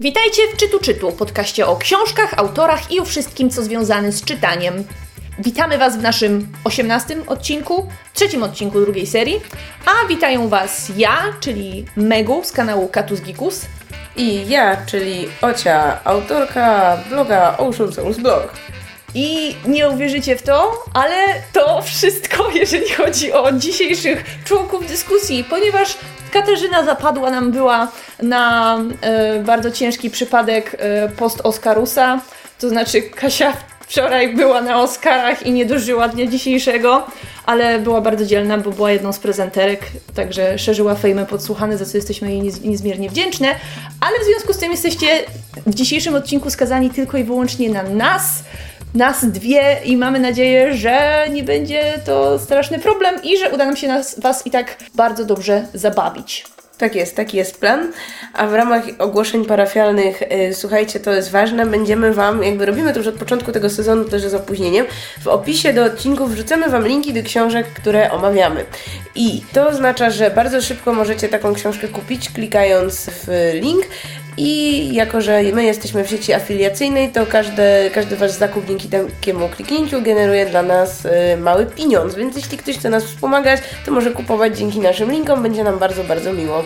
Witajcie w Czytu Czytu, podcaście o książkach, autorach i o wszystkim, co związane z czytaniem. Witamy Was w naszym osiemnastym odcinku, trzecim odcinku drugiej serii, a witają Was ja, czyli Megu z kanału Katus Gikus i ja, czyli Ocia, autorka bloga Ocean Souls Blog. I nie uwierzycie w to, ale to wszystko, jeżeli chodzi o dzisiejszych członków dyskusji, ponieważ Katarzyna zapadła nam była na e, bardzo ciężki przypadek e, post-Oscarusa, to znaczy Kasia wczoraj była na Oscarach i nie dożyła dnia dzisiejszego, ale była bardzo dzielna, bo była jedną z prezenterek, także szerzyła fejmę podsłuchane, za co jesteśmy jej niezmiernie wdzięczne, ale w związku z tym jesteście w dzisiejszym odcinku skazani tylko i wyłącznie na nas, nas dwie i mamy nadzieję, że nie będzie to straszny problem i że uda nam się nas, Was i tak bardzo dobrze zabawić. Tak jest, taki jest plan. A w ramach ogłoszeń parafialnych, yy, słuchajcie, to jest ważne, będziemy Wam, jakby robimy to już od początku tego sezonu, też z opóźnieniem, w opisie do odcinków wrzucamy Wam linki do książek, które omawiamy. I to oznacza, że bardzo szybko możecie taką książkę kupić, klikając w link. I jako, że my jesteśmy w sieci afiliacyjnej, to każdy, każdy Wasz zakup dzięki takiemu kliknięciu generuje dla nas y, mały pieniądz. Więc jeśli ktoś chce nas wspomagać, to może kupować dzięki naszym linkom, będzie nam bardzo, bardzo miło.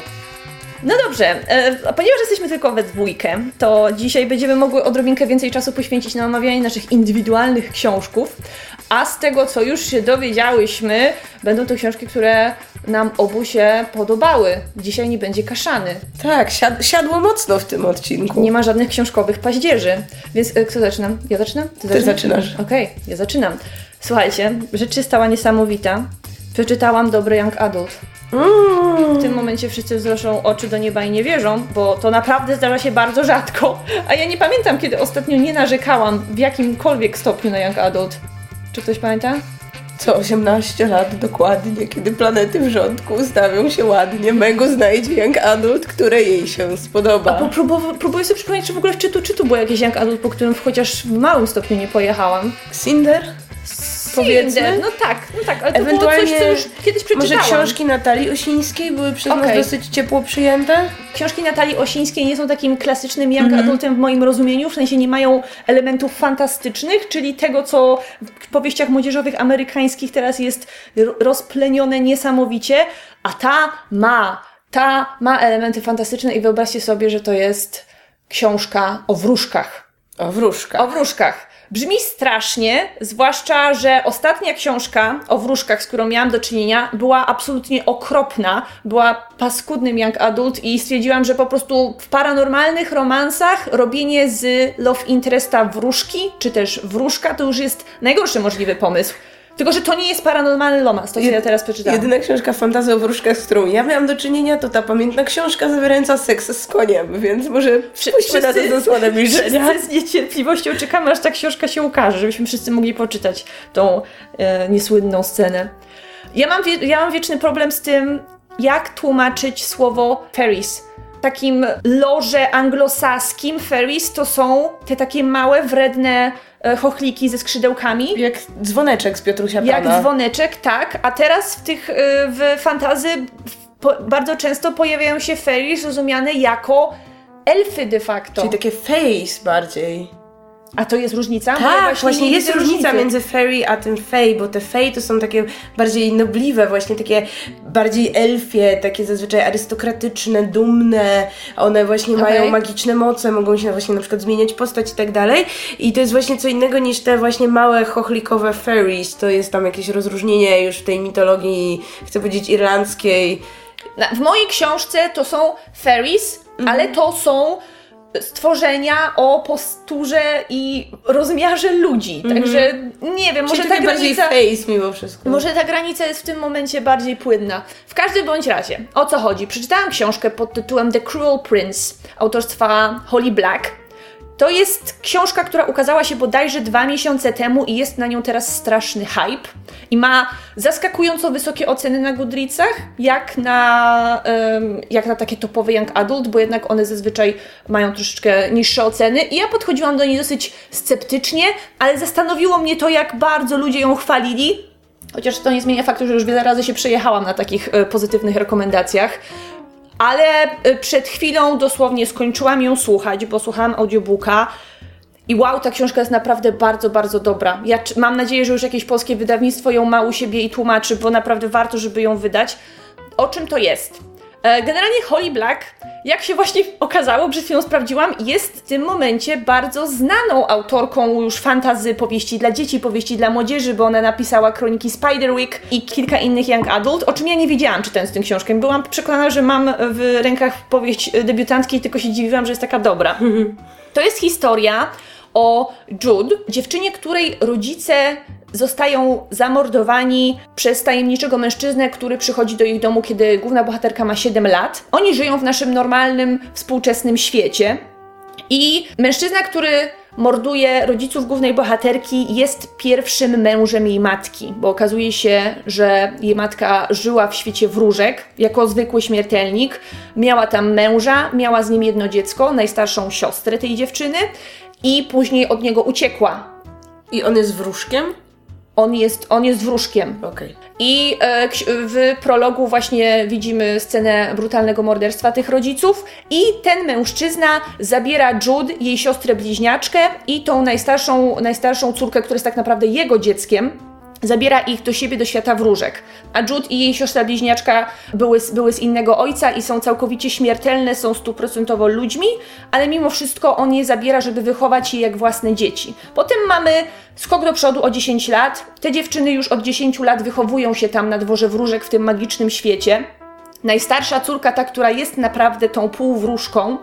No dobrze, e, ponieważ jesteśmy tylko we dwójkę, to dzisiaj będziemy mogły odrobinkę więcej czasu poświęcić na omawianie naszych indywidualnych książków, a z tego, co już się dowiedziałyśmy, będą to książki, które nam obu się podobały. Dzisiaj nie będzie kaszany. Tak, siad siadło mocno w tym odcinku. Nie ma żadnych książkowych paździerzy. Więc e, kto zaczyna? Ja zaczynam? Ty, Ty zaczynasz. Okej, okay, ja zaczynam. Słuchajcie, rzecz się stała niesamowita. Przeczytałam Dobry Young Adult. Mm. W tym momencie wszyscy wzroszą oczy do nieba i nie wierzą, bo to naprawdę zdarza się bardzo rzadko. A ja nie pamiętam, kiedy ostatnio nie narzekałam w jakimkolwiek stopniu na Young Adult. Czy ktoś pamięta? Co 18 lat dokładnie, kiedy planety w rządku ustawią się ładnie, Mego znajdzie Young Adult, które jej się spodoba. A próbuję, próbuję sobie przypomnieć, czy w ogóle w czytu czytu było jakieś Young Adult, po którym chociaż w małym stopniu nie pojechałam. Cinder? Powiedzmy. No tak, no tak, ale to Ewentualnie było coś, co już kiedyś przeczytałam. Może książki Natalii Osińskiej były przez okay. nas dosyć ciepło przyjęte? Książki Natalii Osińskiej nie są takim klasycznym young mm -hmm. adultem w moim rozumieniu, w sensie nie mają elementów fantastycznych, czyli tego, co w powieściach młodzieżowych amerykańskich teraz jest rozplenione niesamowicie, a ta ma, ta ma elementy fantastyczne i wyobraźcie sobie, że to jest książka o wróżkach. O wróżkach. O wróżkach. Brzmi strasznie, zwłaszcza, że ostatnia książka o wróżkach, z którą miałam do czynienia, była absolutnie okropna, była paskudnym young adult i stwierdziłam, że po prostu w paranormalnych romansach robienie z love interesta wróżki, czy też wróżka, to już jest najgorszy możliwy pomysł. Tylko, że to nie jest paranormalny romans, to co ja teraz przeczytałam. Jedyna książka fantazji o wróżkach, z którą ja miałam do czynienia, to ta pamiętna książka zawierająca seks z koniem, więc może pójdźmy na tę zasłonę milczenia. Wszyscy z niecierpliwością czekamy, aż ta książka się ukaże, żebyśmy wszyscy mogli poczytać tą e, niesłynną scenę. Ja mam, wie, ja mam wieczny problem z tym, jak tłumaczyć słowo fairies takim loże anglosaskim fairies to są te takie małe, wredne E, chochliki ze skrzydełkami. Jak dzwoneczek z Piotrusia Pana. Jak dzwoneczek, tak. A teraz w tych, e, w fantazy bardzo często pojawiają się fairies rozumiane jako elfy de facto. Czyli takie face bardziej. A to jest różnica? Tak, właśnie, właśnie jest różnica różnicy. między fairy a tym fey, bo te fey to są takie bardziej nobliwe, właśnie takie bardziej elfie, takie zazwyczaj arystokratyczne, dumne. One właśnie okay. mają magiczne moce, mogą się właśnie na przykład zmieniać postać i tak dalej. I to jest właśnie co innego niż te właśnie małe, chochlikowe fairies. To jest tam jakieś rozróżnienie już w tej mitologii, chcę powiedzieć, irlandzkiej. W mojej książce to są fairies, mm ale to są stworzenia o posturze i rozmiarze ludzi. Mm -hmm. Także nie wiem, może ta granica. face mimo wszystko. Może ta granica jest w tym momencie bardziej płynna. W każdym bądź razie, o co chodzi? Przeczytałam książkę pod tytułem The Cruel Prince autorstwa Holly Black. To jest książka, która ukazała się bodajże dwa miesiące temu i jest na nią teraz straszny hype. I ma zaskakująco wysokie oceny na Goodreadsach, jak na, um, jak na takie topowe young adult, bo jednak one zazwyczaj mają troszeczkę niższe oceny. I ja podchodziłam do niej dosyć sceptycznie, ale zastanowiło mnie to, jak bardzo ludzie ją chwalili. Chociaż to nie zmienia faktu, że już wiele razy się przejechałam na takich e, pozytywnych rekomendacjach ale y, przed chwilą dosłownie skończyłam ją słuchać, bo słuchałam audiobooka. I wow, ta książka jest naprawdę bardzo, bardzo dobra. Ja mam nadzieję, że już jakieś polskie wydawnictwo ją ma u siebie i tłumaczy, bo naprawdę warto, żeby ją wydać. O czym to jest? E, generalnie Holly Black, jak się właśnie okazało, przed chwilą sprawdziłam, jest w tym momencie bardzo znaną autorką już fantazy, powieści dla dzieci, powieści dla młodzieży, bo ona napisała kroniki Spiderwick i kilka innych young adult, o czym ja nie wiedziałam czytając tę książkę. Byłam przekonana, że mam w rękach powieść debiutanckiej, tylko się dziwiłam, że jest taka dobra. To jest historia o Jude, dziewczynie, której rodzice zostają zamordowani przez tajemniczego mężczyznę, który przychodzi do ich domu, kiedy główna bohaterka ma 7 lat. Oni żyją w naszym normalnym, współczesnym świecie. I mężczyzna, który morduje rodziców głównej bohaterki, jest pierwszym mężem jej matki, bo okazuje się, że jej matka żyła w świecie wróżek jako zwykły śmiertelnik. Miała tam męża, miała z nim jedno dziecko, najstarszą siostrę tej dziewczyny, i później od niego uciekła. I on jest wróżkiem? On jest, on jest wróżkiem. Okay. I e, w prologu właśnie widzimy scenę brutalnego morderstwa tych rodziców. I ten mężczyzna zabiera Jude, jej siostrę bliźniaczkę i tą najstarszą, najstarszą córkę, która jest tak naprawdę jego dzieckiem zabiera ich do siebie, do świata wróżek. A Jude i jej siostra bliźniaczka były, były z innego ojca i są całkowicie śmiertelne, są stuprocentowo ludźmi, ale mimo wszystko on je zabiera, żeby wychować je jak własne dzieci. Potem mamy skok do przodu o 10 lat. Te dziewczyny już od 10 lat wychowują się tam na dworze wróżek w tym magicznym świecie. Najstarsza córka, ta, która jest naprawdę tą półwróżką,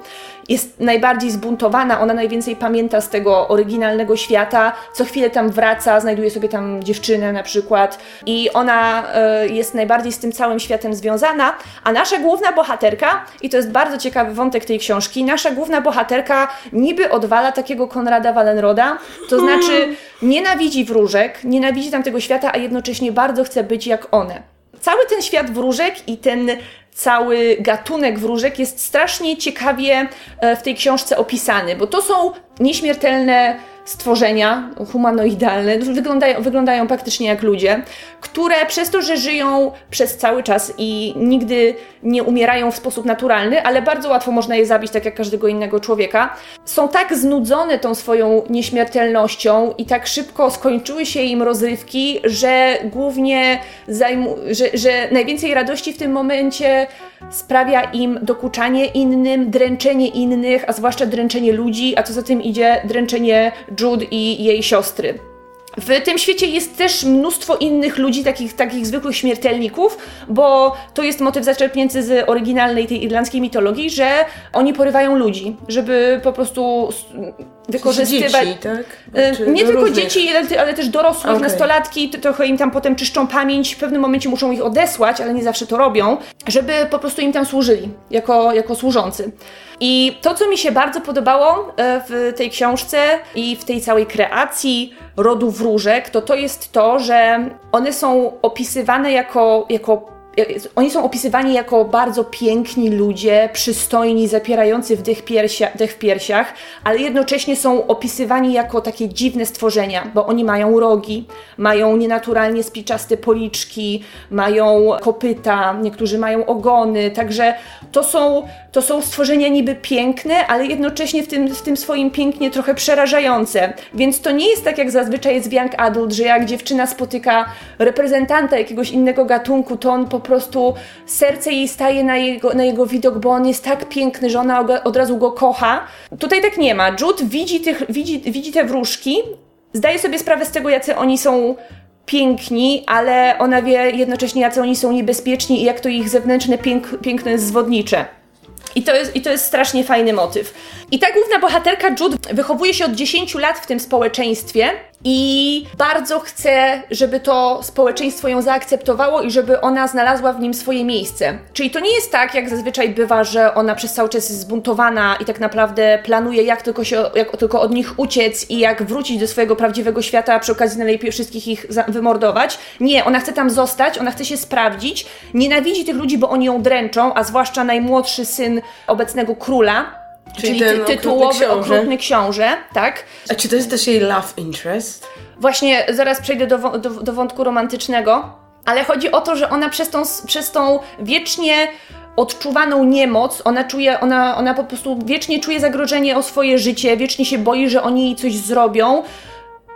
jest najbardziej zbuntowana, ona najwięcej pamięta z tego oryginalnego świata, co chwilę tam wraca, znajduje sobie tam dziewczynę na przykład. I ona y, jest najbardziej z tym całym światem związana, a nasza główna bohaterka, i to jest bardzo ciekawy wątek tej książki, nasza główna bohaterka niby odwala takiego Konrada Wallenroda, to znaczy nienawidzi wróżek, nienawidzi tamtego świata, a jednocześnie bardzo chce być jak one cały ten świat wróżek i ten cały gatunek wróżek jest strasznie ciekawie e, w tej książce opisany, bo to są nieśmiertelne stworzenia humanoidalne, wyglądają, wyglądają praktycznie jak ludzie, które przez to, że żyją przez cały czas i nigdy nie umierają w sposób naturalny, ale bardzo łatwo można je zabić, tak jak każdego innego człowieka, są tak znudzone tą swoją nieśmiertelnością i tak szybko skończyły się im rozrywki, że głównie zajmu- że, że najwięcej radości w tym momencie sprawia im dokuczanie innym, dręczenie innych, a zwłaszcza dręczenie ludzi, a co za tym idzie dręczenie Jude i jej siostry. W tym świecie jest też mnóstwo innych ludzi, takich, takich zwykłych śmiertelników, bo to jest motyw zaczerpnięty z oryginalnej tej irlandzkiej mitologii, że oni porywają ludzi, żeby po prostu wykorzystywać. Dzieci, tak? Czy nie tylko różnych... dzieci, ale, ale, też dorosłych, okay. nastolatki, trochę im tam potem czyszczą pamięć, w pewnym momencie muszą ich odesłać, ale nie zawsze to robią, żeby po prostu im tam służyli, jako, jako służący. I to, co mi się bardzo podobało e, w tej książce i w tej całej kreacji rodu wróżek, to to jest to, że one są opisywane jako, jako oni są opisywani jako bardzo piękni ludzie, przystojni, zapierający wdech, piersia, wdech w piersiach, ale jednocześnie są opisywani jako takie dziwne stworzenia, bo oni mają rogi, mają nienaturalnie spiczaste policzki, mają kopyta, niektórzy mają ogony, także to są, to są stworzenia niby piękne, ale jednocześnie w tym, w tym swoim pięknie trochę przerażające. Więc to nie jest tak jak zazwyczaj jest w Young Adult, że jak dziewczyna spotyka reprezentanta jakiegoś innego gatunku, to on po prostu serce jej staje na jego, na jego widok, bo on jest tak piękny, że ona od razu go kocha. Tutaj tak nie ma. Jude widzi, tych, widzi, widzi te wróżki, zdaje sobie sprawę z tego, jacy oni są piękni, ale ona wie jednocześnie, jacy oni są niebezpieczni i jak to ich zewnętrzne pięk, piękno jest zwodnicze. I to, jest, I to jest strasznie fajny motyw. I ta główna bohaterka Jude wychowuje się od 10 lat w tym społeczeństwie i bardzo chce, żeby to społeczeństwo ją zaakceptowało i żeby ona znalazła w nim swoje miejsce. Czyli to nie jest tak, jak zazwyczaj bywa, że ona przez cały czas jest zbuntowana i tak naprawdę planuje, jak tylko, się, jak tylko od nich uciec i jak wrócić do swojego prawdziwego świata, a przy okazji najlepiej wszystkich ich wymordować. Nie, ona chce tam zostać, ona chce się sprawdzić, nienawidzi tych ludzi, bo oni ją dręczą, a zwłaszcza najmłodszy syn obecnego króla, Czyli, Czyli ty, tytułowy okrutny książę. okrutny książę, tak? A czy to jest też jej love interest? Właśnie zaraz przejdę do, do, do wątku romantycznego, ale chodzi o to, że ona przez tą, przez tą wiecznie odczuwaną niemoc, ona czuje, ona, ona po prostu wiecznie czuje zagrożenie o swoje życie, wiecznie się boi, że oni jej coś zrobią.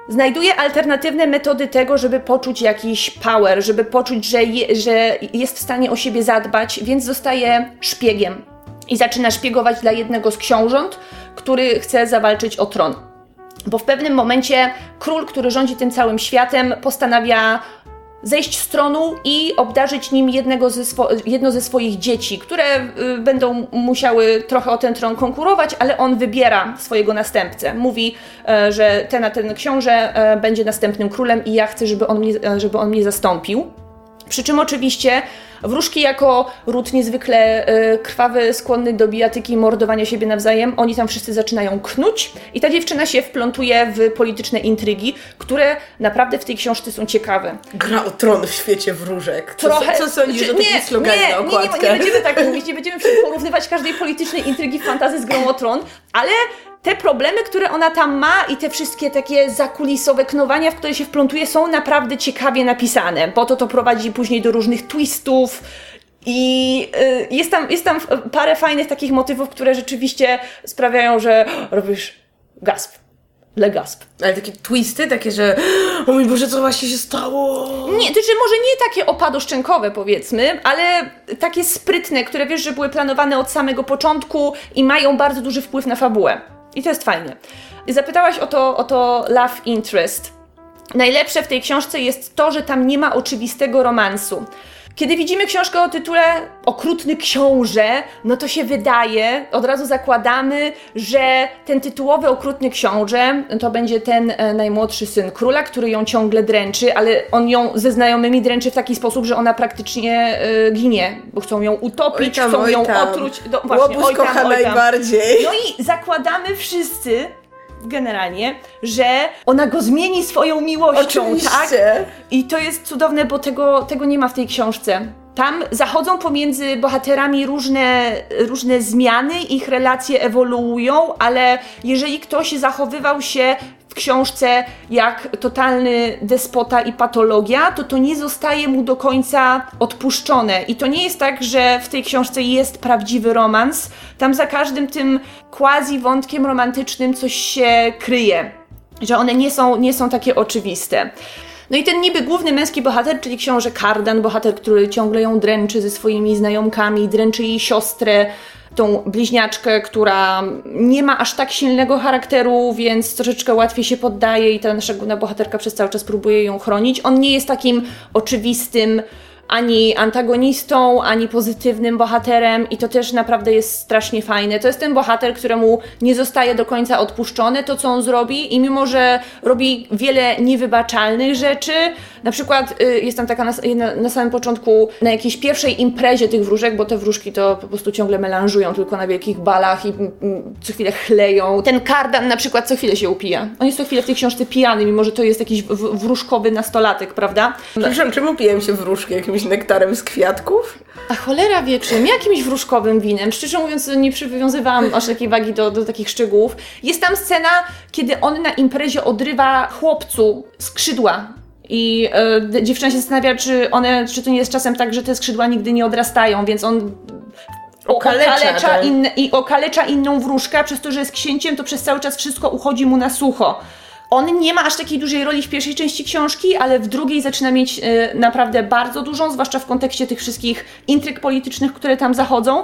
Znajduje alternatywne metody tego, żeby poczuć jakiś power, żeby poczuć, że, je, że jest w stanie o siebie zadbać, więc zostaje szpiegiem i zaczyna szpiegować dla jednego z książąt, który chce zawalczyć o tron. Bo w pewnym momencie król, który rządzi tym całym światem, postanawia zejść z tronu i obdarzyć nim jednego ze jedno ze swoich dzieci, które y, będą musiały trochę o ten tron konkurować, ale on wybiera swojego następcę. Mówi, y, że ten a ten książę y, będzie następnym królem i ja chcę, żeby on mnie, e, żeby on mnie zastąpił. Przy czym oczywiście wróżki jako ród niezwykle y, krwawy, skłonny do bijatyki mordowania siebie nawzajem, oni tam wszyscy zaczynają knuć i ta dziewczyna się wplątuje w polityczne intrygi, które naprawdę w tej książce są ciekawe. Gra o tron w świecie wróżek. Co, Trochę, co sądzisz o takim sloganie nie, na okładkę? Nie, nie, nie, będziemy tak mówić, nie będziemy porównywać każdej politycznej intrygi w fantazy z grą o tron, ale te problemy, które ona tam ma i te wszystkie takie zakulisowe knowania, w które się wplątuje, są naprawdę ciekawie napisane, bo to to prowadzi później do różnych twistów, i y, jest, tam, jest tam parę fajnych takich motywów, które rzeczywiście sprawiają, że robisz gasp. Le gasp. Ale takie twisty, takie, że o mój Boże, co właśnie się stało? Nie, to znaczy może nie takie opadoszczękowe powiedzmy, ale takie sprytne, które wiesz, że były planowane od samego początku i mają bardzo duży wpływ na fabułę. I to jest fajne. Zapytałaś o to, o to love interest. Najlepsze w tej książce jest to, że tam nie ma oczywistego romansu. Kiedy widzimy książkę o tytule Okrutny książę, no to się wydaje, od razu zakładamy, że ten tytułowy Okrutny książę to będzie ten e, najmłodszy syn króla, który ją ciągle dręczy, ale on ją ze znajomymi dręczy w taki sposób, że ona praktycznie e, ginie, bo chcą ją utopić, tam, chcą ją otruć. Do, właśnie, Łobuz kocha najbardziej. No i zakładamy wszyscy, generalnie, że ona go zmieni swoją miłością, Oczywiście. tak? I to jest cudowne, bo tego, tego nie ma w tej książce. Tam zachodzą pomiędzy bohaterami różne, różne zmiany, ich relacje ewoluują, ale jeżeli ktoś zachowywał się w książce jak totalny despota i patologia, to to nie zostaje mu do końca odpuszczone. I to nie jest tak, że w tej książce jest prawdziwy romans. Tam za każdym tym quasi wątkiem romantycznym coś się kryje. Że one nie są, nie są takie oczywiste. No i ten niby główny męski bohater, czyli książę Kardan, bohater, który ciągle ją dręczy ze swoimi znajomkami, dręczy jej siostrę, tą bliźniaczkę, która nie ma aż tak silnego charakteru, więc troszeczkę łatwiej się poddaje i ta nasza główna bohaterka przez cały czas próbuje ją chronić. On nie jest takim oczywistym ani antagonistą, ani pozytywnym bohaterem i to też naprawdę jest strasznie fajne. To jest ten bohater, któremu nie zostaje do końca odpuszczone to, co on zrobi i mimo, że robi wiele niewybaczalnych rzeczy, na przykład y, jest tam taka na, na, na, samym początku, na jakiejś pierwszej imprezie tych wróżek, bo te wróżki to po prostu ciągle melanżują tylko na wielkich balach i m, m, co chwilę chleją. Ten kardan na przykład co chwilę się upija. On jest co chwilę w tej książce pijany, mimo że to jest jakiś w, wróżkowy nastolatek, prawda? Przepraszam, czemu pijem się wróżki? Jakimś nektarem z kwiatków? A cholera wie czym, jakimś wróżkowym winem. Szczerze mówiąc, nie przywiązywałam aż takiej wagi do, do takich szczegółów. Jest tam scena, kiedy on na imprezie odrywa chłopcu skrzydła i e, dziewczyna się zastanawia, czy one, czy to nie jest czasem tak, że te skrzydła nigdy nie odrastają, więc on okalecza, okalecza tak. in, i okalecza inną wróżkę, przez to, że jest księciem, to przez cały czas wszystko uchodzi mu na sucho. On nie ma aż takiej dużej roli w pierwszej części książki, ale w drugiej zaczyna mieć y, naprawdę bardzo dużą, zwłaszcza w kontekście tych wszystkich intryg politycznych, które tam zachodzą.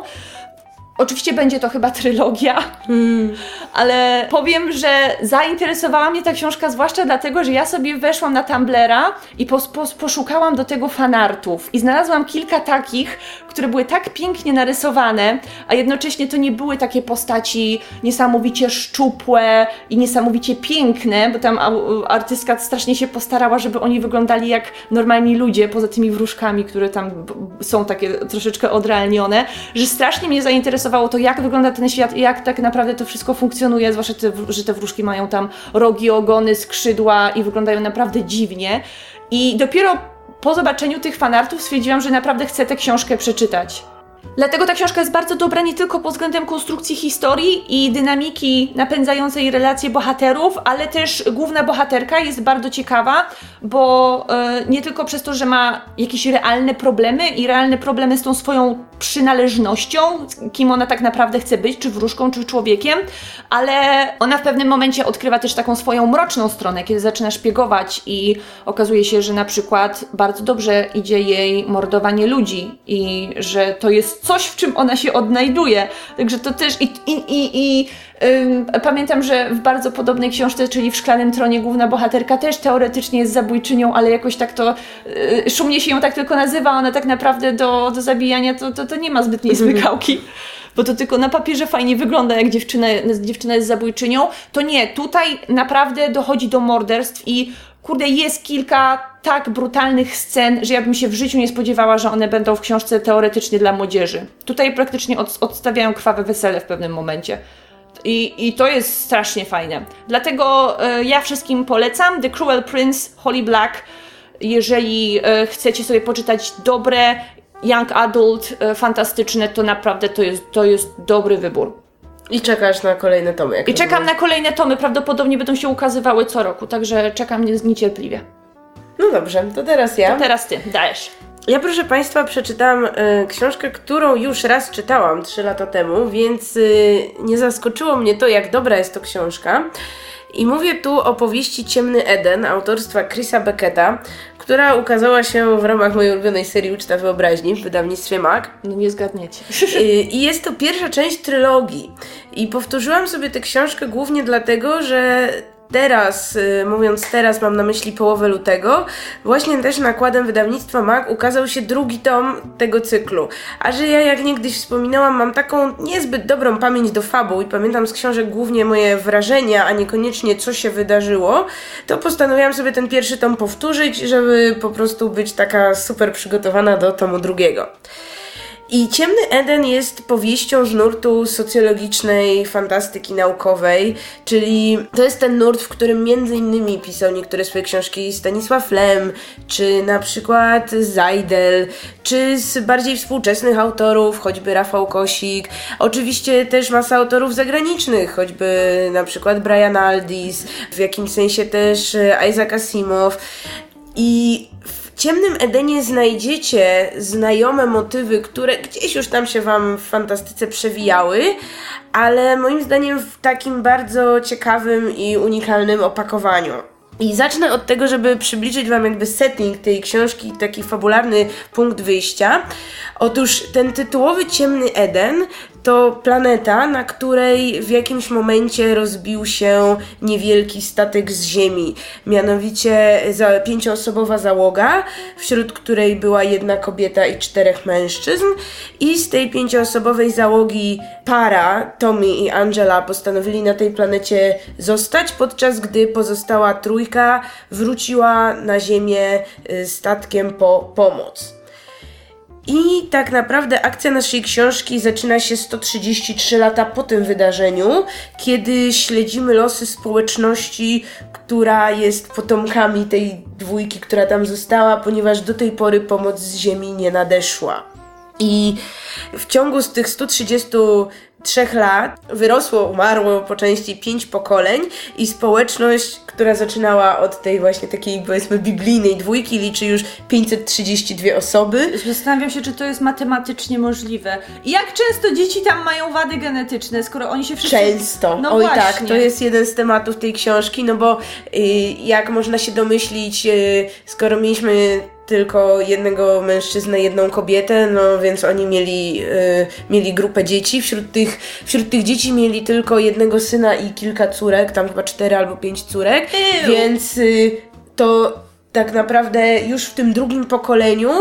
Oczywiście będzie to chyba trylogia, hmm. ale powiem, że zainteresowała mnie ta książka, zwłaszcza dlatego, że ja sobie weszłam na Tumblera i pos, pos, poszukałam do tego fanartów i znalazłam kilka takich, które były tak pięknie narysowane, a jednocześnie to nie były takie postaci niesamowicie szczupłe i niesamowicie piękne, bo tam artystka strasznie się postarała, żeby oni wyglądali jak normalni ludzie, poza tymi wróżkami, które tam są takie troszeczkę odrealnione, że strasznie mnie zainteresowało to, jak wygląda ten świat i jak tak naprawdę to wszystko funkcjonuje, zwłaszcza, te, że te wróżki mają tam rogi, ogony, skrzydła i wyglądają naprawdę dziwnie. I dopiero po zobaczeniu tych fanartów stwierdziłam, że naprawdę chcę tę książkę przeczytać. Dlatego ta książka jest bardzo dobra nie tylko pod względem konstrukcji historii i dynamiki napędzającej relacje bohaterów, ale też główna bohaterka jest bardzo ciekawa, bo e, nie tylko przez to, że ma jakieś realne problemy i realne problemy z tą swoją przynależnością, kim ona tak naprawdę chce być, czy wróżką, czy człowiekiem, ale ona w pewnym momencie odkrywa też taką swoją mroczną stronę, kiedy zaczyna szpiegować i okazuje się, że na przykład bardzo dobrze idzie jej mordowanie ludzi i że to jest coś, w czym ona się odnajduje. Także to też i, i, i, i Pamiętam, że w bardzo podobnej książce, czyli w Szklanym Tronie, główna bohaterka też teoretycznie jest zabójczynią, ale jakoś tak to y, szumnie się ją tak tylko nazywa, ona tak naprawdę do, do zabijania to, to, to nie ma zbytniej mhm. smykałki. Bo to tylko na papierze fajnie wygląda, jak dziewczyna, dziewczyna jest zabójczynią. To nie, tutaj naprawdę dochodzi do morderstw i kurde, jest kilka tak brutalnych scen, że ja bym się w życiu nie spodziewała, że one będą w książce teoretycznie dla młodzieży. Tutaj praktycznie od, odstawiają krwawe wesele w pewnym momencie. I, I to jest strasznie fajne. Dlatego e, ja wszystkim polecam The Cruel Prince, Holly Black. Jeżeli e, chcecie sobie poczytać dobre, young adult, e, fantastyczne, to naprawdę to jest, to jest dobry wybór. I czekasz na kolejne tomy. I czekam na kolejne tomy. Prawdopodobnie będą się ukazywały co roku, także czekam niecierpliwie. No dobrze, to teraz ja. To teraz ty, dajesz. Ja, proszę Państwa, przeczytałam y, książkę, którą już raz czytałam 3 lata temu, więc y, nie zaskoczyło mnie to, jak dobra jest to książka. I mówię tu o powieści Ciemny Eden autorstwa Chrisa Becketa, która ukazała się w ramach mojej ulubionej serii Uczta Wyobraźni w wydawnictwie MAC. No nie zgadniecie. I jest to pierwsza część trylogii. I powtórzyłam sobie tę książkę głównie dlatego, że teraz, y, mówiąc teraz, mam na myśli połowę lutego, właśnie też nakładem wydawnictwa MAG ukazał się drugi tom tego cyklu. A że ja, jak niegdyś wspominałam, mam taką niezbyt dobrą pamięć do fabuł i pamiętam z książek głównie moje wrażenia, a niekoniecznie co się wydarzyło, to postanowiłam sobie ten pierwszy tom powtórzyć, żeby po prostu być taka super przygotowana do tomu drugiego. I Ciemny Eden jest powieścią z nurtu socjologicznej fantastyki naukowej, czyli to jest ten nurt, w którym między innymi pisał niektóre swoje książki Stanisław Lem, czy na przykład Zajdel, czy z bardziej współczesnych autorów, choćby Rafał Kosik. Oczywiście też masa autorów zagranicznych, choćby na przykład Brian Aldiss, w jakimś sensie też Isaac Asimov. I ciemnym Edenie znajdziecie znajome motywy, które gdzieś już tam się Wam w fantastyce przewijały, ale moim zdaniem w takim bardzo ciekawym i unikalnym opakowaniu. I zacznę od tego, żeby przybliżyć Wam jakby setting tej książki, taki fabularny punkt wyjścia. Otóż ten tytułowy Ciemny Eden to planeta, na której w jakimś momencie rozbił się niewielki statek z Ziemi. Mianowicie za, pięcioosobowa załoga, wśród której była jedna kobieta i czterech mężczyzn. I z tej pięcioosobowej załogi para, Tommy i Angela, postanowili na tej planecie zostać, podczas gdy pozostała trójka wróciła na Ziemię y, statkiem po pomoc. I tak naprawdę akcja naszej książki zaczyna się 133 lata po tym wydarzeniu, kiedy śledzimy losy społeczności, która jest potomkami tej dwójki, która tam została, ponieważ do tej pory pomoc z Ziemi nie nadeszła. I w ciągu z tych 130 trzech lat wyrosło, umarło po części pięć pokoleń i społeczność, która zaczynała od tej właśnie takiej powiedzmy biblijnej dwójki liczy już 532 osoby. Zastanawiam się, czy to jest matematycznie możliwe. I jak często dzieci tam mają wady genetyczne, skoro oni się wszyscy... Często. No Oj tak, właśnie. tak, to jest jeden z tematów tej książki, no bo y, jak można się domyślić, y, skoro mieliśmy tylko jednego mężczyznę, jedną kobietę, no więc oni mieli, y, mieli grupę dzieci. Wśród tych, wśród tych dzieci mieli tylko jednego syna i kilka córek, tam chyba cztery albo pięć córek, Ew. więc y, to tak naprawdę już w tym drugim pokoleniu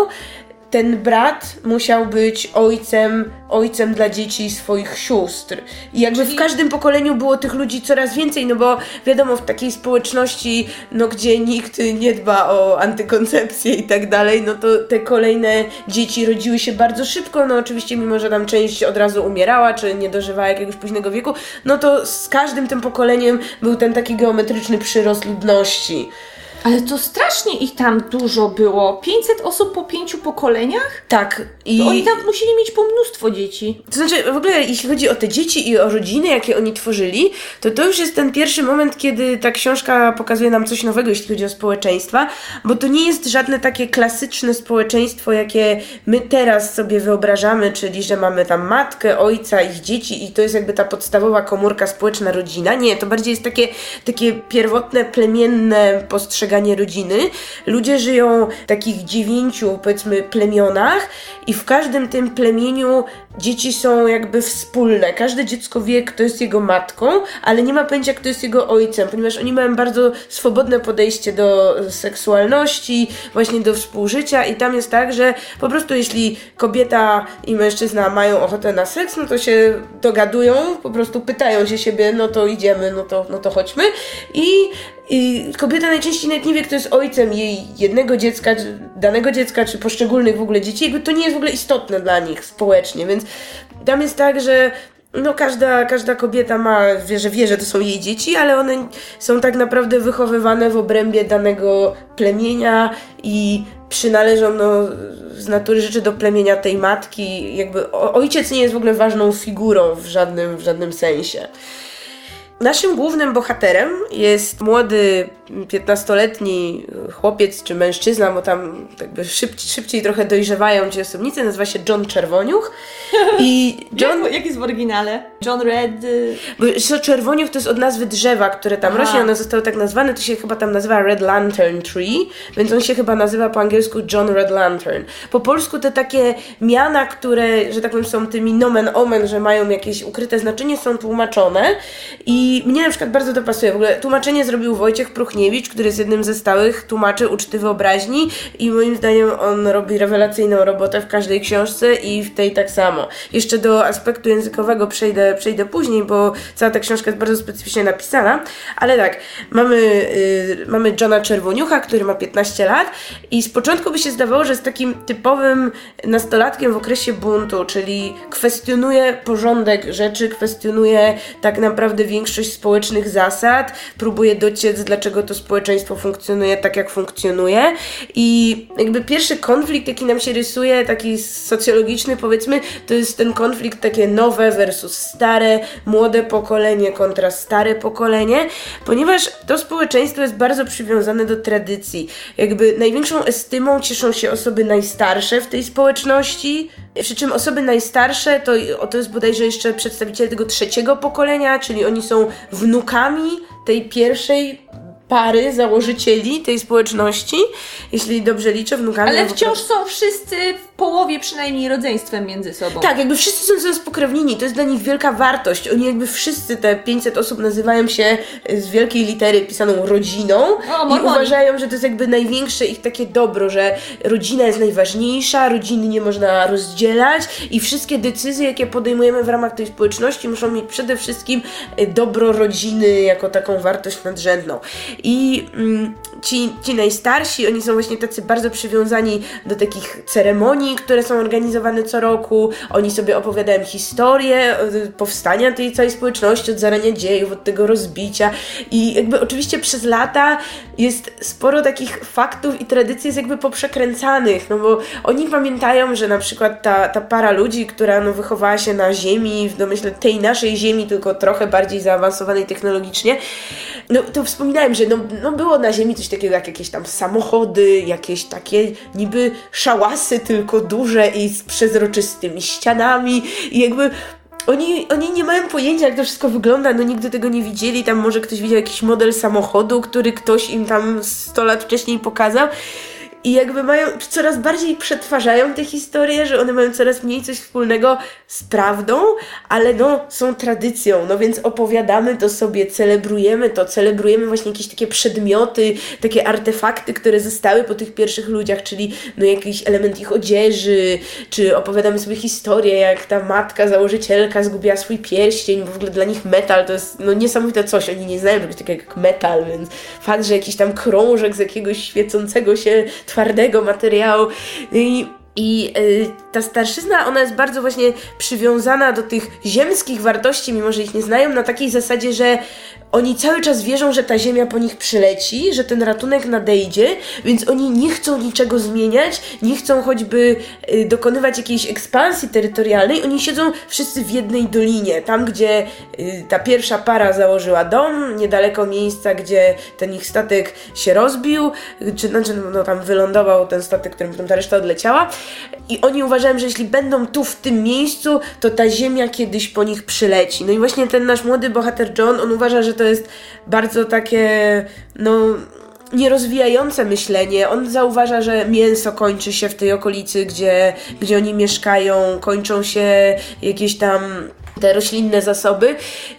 ten brat musiał być ojcem, ojcem dla dzieci swoich sióstr. I jakby Czyli... w każdym pokoleniu było tych ludzi coraz więcej, no bo wiadomo, w takiej społeczności, no gdzie nikt nie dba o antykoncepcję i tak dalej, no to te kolejne dzieci rodziły się bardzo szybko, no oczywiście mimo, że tam część od razu umierała, czy nie dożywała jakiegoś późnego wieku, no to z każdym tym pokoleniem był ten taki geometryczny przyrost ludności. Ale to strasznie ich tam dużo było. 500 osób po pięciu pokoleniach? Tak. I... To oni tam musieli mieć po mnóstwo dzieci. To znaczy, w ogóle jeśli chodzi o te dzieci i o rodziny, jakie oni tworzyli, to to już jest ten pierwszy moment, kiedy ta książka pokazuje nam coś nowego, jeśli chodzi o społeczeństwa, bo to nie jest żadne takie klasyczne społeczeństwo, jakie my teraz sobie wyobrażamy, czyli że mamy tam matkę, ojca, ich dzieci i to jest jakby ta podstawowa komórka społeczna, rodzina. Nie, to bardziej jest takie, takie pierwotne, plemienne postrzeganie rodziny. Ludzie żyją w takich dziewięciu, powiedzmy, plemionach i w każdym tym plemieniu dzieci są jakby wspólne. Każde dziecko wie, kto jest jego matką, ale nie ma pojęcia, kto jest jego ojcem, ponieważ oni mają bardzo swobodne podejście do seksualności, właśnie do współżycia i tam jest tak, że po prostu jeśli kobieta i mężczyzna mają ochotę na seks, no to się dogadują, po prostu pytają się siebie, no to idziemy, no to, no to chodźmy i i kobieta najczęściej nawet nie wie, kto jest ojcem jej jednego dziecka, danego dziecka, czy poszczególnych w ogóle dzieci. Jakby to nie jest w ogóle istotne dla nich społecznie, więc tam jest tak, że no każda, każda kobieta ma, wie, że wie, że to są jej dzieci, ale one są tak naprawdę wychowywane w obrębie danego plemienia i przynależą no, z natury rzeczy do plemienia tej matki. Jakby ojciec nie jest w ogóle ważną figurą w żadnym, w żadnym sensie. Naszym głównym bohaterem jest młody 15-letni chłopiec czy mężczyzna, bo tam jakby szybciej, szybciej trochę dojrzewają ci osobnicy, nazywa się John Czerwoniuch. I John... Jak, jak jest w oryginale? John Red... Y- bo Czerwoniuch to jest od nazwy drzewa, które tam Aha. rośnie, ono zostało tak nazwane, to się chyba tam nazywa Red Lantern Tree, więc on się chyba nazywa po angielsku John Red Lantern. Po polsku te takie miana, które, że tak powiem, są tymi nomen omen, że mają jakieś ukryte znaczenie, są tłumaczone i mnie na przykład bardzo to pasuje. W ogóle tłumaczenie zrobił Wojciech Pruch Michniewicz, który jest jednym ze stałych tłumaczy uczty wyobraźni i moim zdaniem on robi rewelacyjną robotę w każdej książce i w tej tak samo. Jeszcze do aspektu językowego przejdę, przejdę później, bo cała ta książka jest bardzo specyficznie napisana, ale tak, mamy, yy, mamy Johna Czerwoniucha, który ma 15 lat i z początku by się zdawało, że jest takim typowym nastolatkiem w okresie buntu, czyli kwestionuje porządek rzeczy, kwestionuje tak naprawdę większość społecznych zasad, próbuje dociec, dlaczego to społeczeństwo funkcjonuje tak, jak funkcjonuje. I jakby pierwszy konflikt, jaki nam się rysuje, taki socjologiczny powiedzmy, to jest ten konflikt takie nowe versus stare, młode pokolenie kontra stare pokolenie, ponieważ to społeczeństwo jest bardzo przywiązane do tradycji. Jakby największą estymą cieszą się osoby najstarsze w tej społeczności, przy czym osoby najstarsze to, to jest bodajże jeszcze przedstawiciele tego trzeciego pokolenia, czyli oni są wnukami tej pierwszej pary założycieli tej społeczności, jeśli dobrze liczę, wnukami. Ale wciąż są wszyscy połowie przynajmniej rodzeństwem między sobą. Tak, jakby wszyscy są ze spokrewnieni, to jest dla nich wielka wartość. Oni jakby wszyscy, te 500 osób nazywają się z wielkiej litery pisaną rodziną o, i uważają, że to jest jakby największe ich takie dobro, że rodzina jest najważniejsza, rodziny nie można rozdzielać i wszystkie decyzje, jakie podejmujemy w ramach tej społeczności muszą mieć przede wszystkim e, dobro rodziny jako taką wartość nadrzędną. I mm, ci, ci najstarsi, oni są właśnie tacy bardzo przywiązani do takich ceremonii, które są organizowane co roku. Oni sobie opowiadają historię powstania tej całej społeczności, od zarania dziejów, od tego rozbicia. I jakby oczywiście przez lata jest sporo takich faktów i tradycji jest jakby poprzekręcanych, no bo oni pamiętają, że na przykład ta, ta para ludzi, która no, wychowała się na ziemi, w domyśle tej naszej ziemi, tylko trochę bardziej zaawansowanej technologicznie, no to wspominałem, że no, no było na ziemi coś takiego jak jakieś tam samochody, jakieś takie niby szałasy tylko duże i z przezroczystymi ścianami. I jakby oni, oni nie mają pojęcia, jak to wszystko wygląda, no nigdy tego nie widzieli, tam może ktoś widział jakiś model samochodu, który ktoś im tam 100 lat wcześniej pokazał i jakby mają, coraz bardziej przetwarzają te historie, że one mają coraz mniej coś wspólnego z prawdą, ale no są tradycją, no więc opowiadamy to sobie, celebrujemy to, celebrujemy właśnie jakieś takie przedmioty, takie artefakty, które zostały po tych pierwszych ludziach, czyli no jakiś element ich odzieży, czy opowiadamy sobie historię, jak ta matka, założycielka zgubiła swój pierścień, bo w ogóle dla nich metal to jest no niesamowite coś, oni nie znają czegoś takiego jak metal, więc fakt, że jakiś tam krążek z jakiegoś świecącego się twardego materiału. I I y, ta starszyzna, ona jest bardzo właśnie przywiązana do tych ziemskich wartości, mimo że ich nie znają, na takiej zasadzie, że oni cały czas wierzą, że ta ziemia po nich przyleci, że ten ratunek nadejdzie, więc oni nie chcą niczego zmieniać, nie chcą choćby y, dokonywać jakiejś ekspansji terytorialnej. Oni siedzą wszyscy w jednej dolinie, tam gdzie y, ta pierwsza para założyła dom, niedaleko miejsca, gdzie ten ich statek się rozbił, czy znaczy, no, tam wylądował ten statek, którym potem ta reszta odleciała. I oni uważają, że jeśli będą tu w tym miejscu, to ta ziemia kiedyś po nich przyleci. No i właśnie ten nasz młody bohater John, on uważa, że to jest bardzo takie, no nierozwijające myślenie. On zauważa, że mięso kończy się w tej okolicy, gdzie, gdzie oni mieszkają, kończą się jakieś tam te roślinne zasoby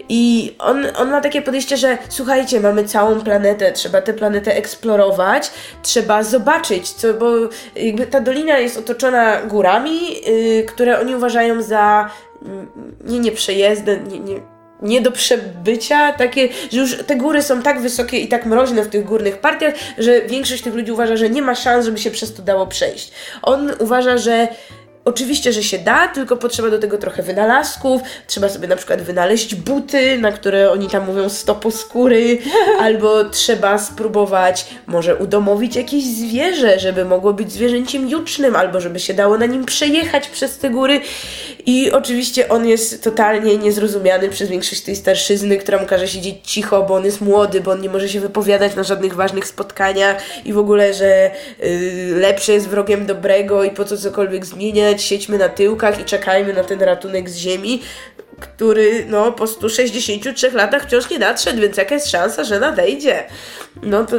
i on, on ma takie podejście, że słuchajcie, mamy całą planetę, trzeba tę planetę eksplorować, trzeba zobaczyć, co, bo jakby ta dolina jest otoczona górami, yy, które oni uważają za mm, nie nieprzejezdne, nie, nie nie do przebycia, takie, że już te góry są tak wysokie i tak mroźne w tych górnych partiach, że większość tych ludzi uważa, że nie ma szans, żeby się przez to dało przejść. On uważa, że Oczywiście, że się da, tylko potrzeba do tego trochę wynalazków. Trzeba sobie na przykład wynaleźć buty, na które oni tam mówią stopu skóry, albo trzeba spróbować może udomowić jakieś zwierzę, żeby mogło być zwierzęciem jucznym, albo żeby się dało na nim przejechać przez te góry. I oczywiście on jest totalnie niezrozumiany przez większość tej starszyzny, która mu każe siedzieć cicho, bo on jest młody, bo on nie może się wypowiadać na żadnych ważnych spotkaniach i w ogóle, że yy, lepsze jest wrogiem dobrego i po co cokolwiek zmieniać siedźmy na tyłkach i czekajmy na ten ratunek z ziemi, który no po 163 latach wciąż nie nadszedł, więc jaka jest szansa, że nadejdzie? No to...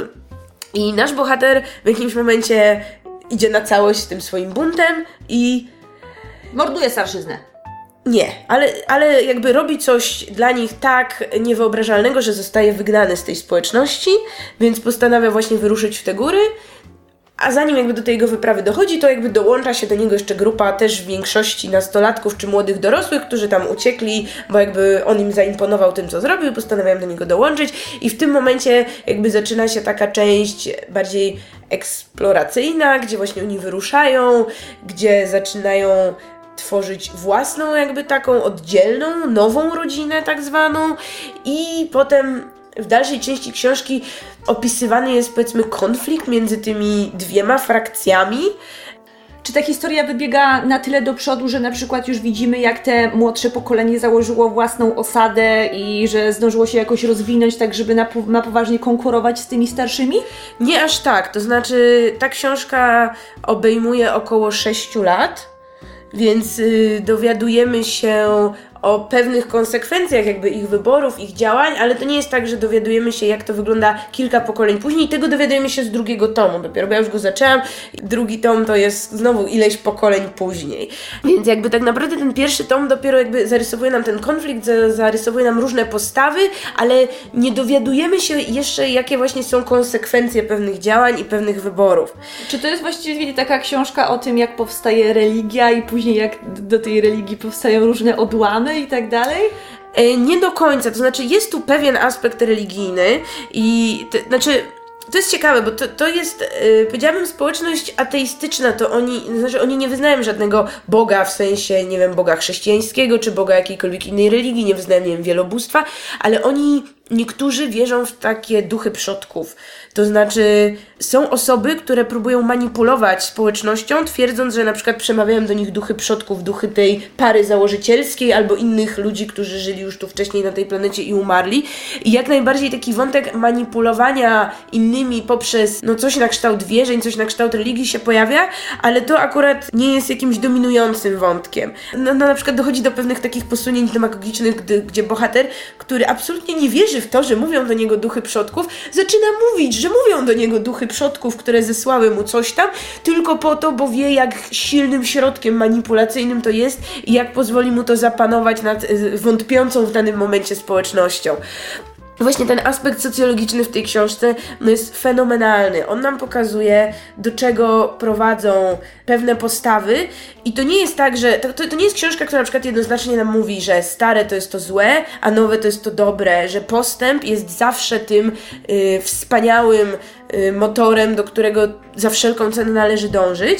I nasz bohater w jakimś momencie idzie na całość z tym swoim buntem i... Morduje starszyznę. Nie, ale, ale jakby robi coś dla nich tak niewyobrażalnego, że zostaje wygnany z tej społeczności, więc postanawia właśnie wyruszyć w te góry a zanim jakby do tej jego wyprawy dochodzi, to jakby dołącza się do niego jeszcze grupa też w większości nastolatków czy młodych dorosłych, którzy tam uciekli, bo jakby on im zaimponował tym, co zrobił, postanawiają do niego dołączyć i w tym momencie jakby zaczyna się taka część bardziej eksploracyjna, gdzie właśnie oni wyruszają, gdzie zaczynają tworzyć własną jakby taką oddzielną, nową rodzinę tak zwaną i potem w dalszej części książki opisywany jest powiedzmy konflikt między tymi dwiema frakcjami. Czy ta historia wybiega na tyle do przodu, że na przykład już widzimy, jak te młodsze pokolenie założyło własną osadę i że zdążyło się jakoś rozwinąć tak, żeby na, na poważnie konkurować z tymi starszymi? Nie aż tak. To znaczy, ta książka obejmuje około 6 lat, więc yy, dowiadujemy się o pewnych konsekwencjach jakby ich wyborów, ich działań, ale to nie jest tak, że dowiadujemy się, jak to wygląda kilka pokoleń później. Tego dowiadujemy się z drugiego tomu dopiero, bo ja już go zaczęłam. Drugi tom to jest znowu ileś pokoleń później. Więc jakby tak naprawdę ten pierwszy tom dopiero jakby zarysowuje nam ten konflikt, zarysowuje nam różne postawy, ale nie dowiadujemy się jeszcze, jakie właśnie są konsekwencje pewnych działań i pewnych wyborów. Czy to jest właściwie taka książka o tym, jak powstaje religia i później jak do tej religii powstają różne odłamy? I tak dalej? E, nie do końca, to znaczy jest tu pewien aspekt religijny i to, znaczy to jest ciekawe, bo to, to jest, yy, powiedziałabym, społeczność ateistyczna, to oni, znaczy oni nie wyznają żadnego Boga w sensie, nie wiem, Boga chrześcijańskiego, czy Boga jakiejkolwiek innej religii, nie wyznają, nie wiem, wielobóstwa, ale oni, niektórzy wierzą w takie duchy przodków. To znaczy, są osoby, które próbują manipulować społecznością, twierdząc, że na przykład przemawiają do nich duchy przodków, duchy tej pary założycielskiej albo innych ludzi, którzy żyli już tu wcześniej na tej planecie i umarli. I jak najbardziej taki wątek manipulowania innymi poprzez no coś na kształt wierzeń, coś na kształt religii się pojawia, ale to akurat nie jest jakimś dominującym wątkiem. No, no na przykład dochodzi do pewnych takich posunięć demagogicznych, gdy, gdzie bohater, który absolutnie nie wierzy w to, że mówią do niego duchy przodków, zaczyna mówić, że mówią do niego duchy przodków, które zesłały mu coś tam, tylko po to, bo wie, jak silnym środkiem manipulacyjnym to jest i jak pozwoli mu to zapanować nad y, wątpiącą w danym momencie społecznością. Właśnie ten aspekt socjologiczny w tej książce no jest fenomenalny. On nam pokazuje, do czego prowadzą pewne postawy, i to nie jest tak, że. To, to, to, nie jest książka, która na przykład jednoznacznie nam mówi, że stare to jest to złe, a nowe to jest to dobre, że postęp jest zawsze tym y, wspaniałym motorem, do którego za wszelką cenę należy dążyć.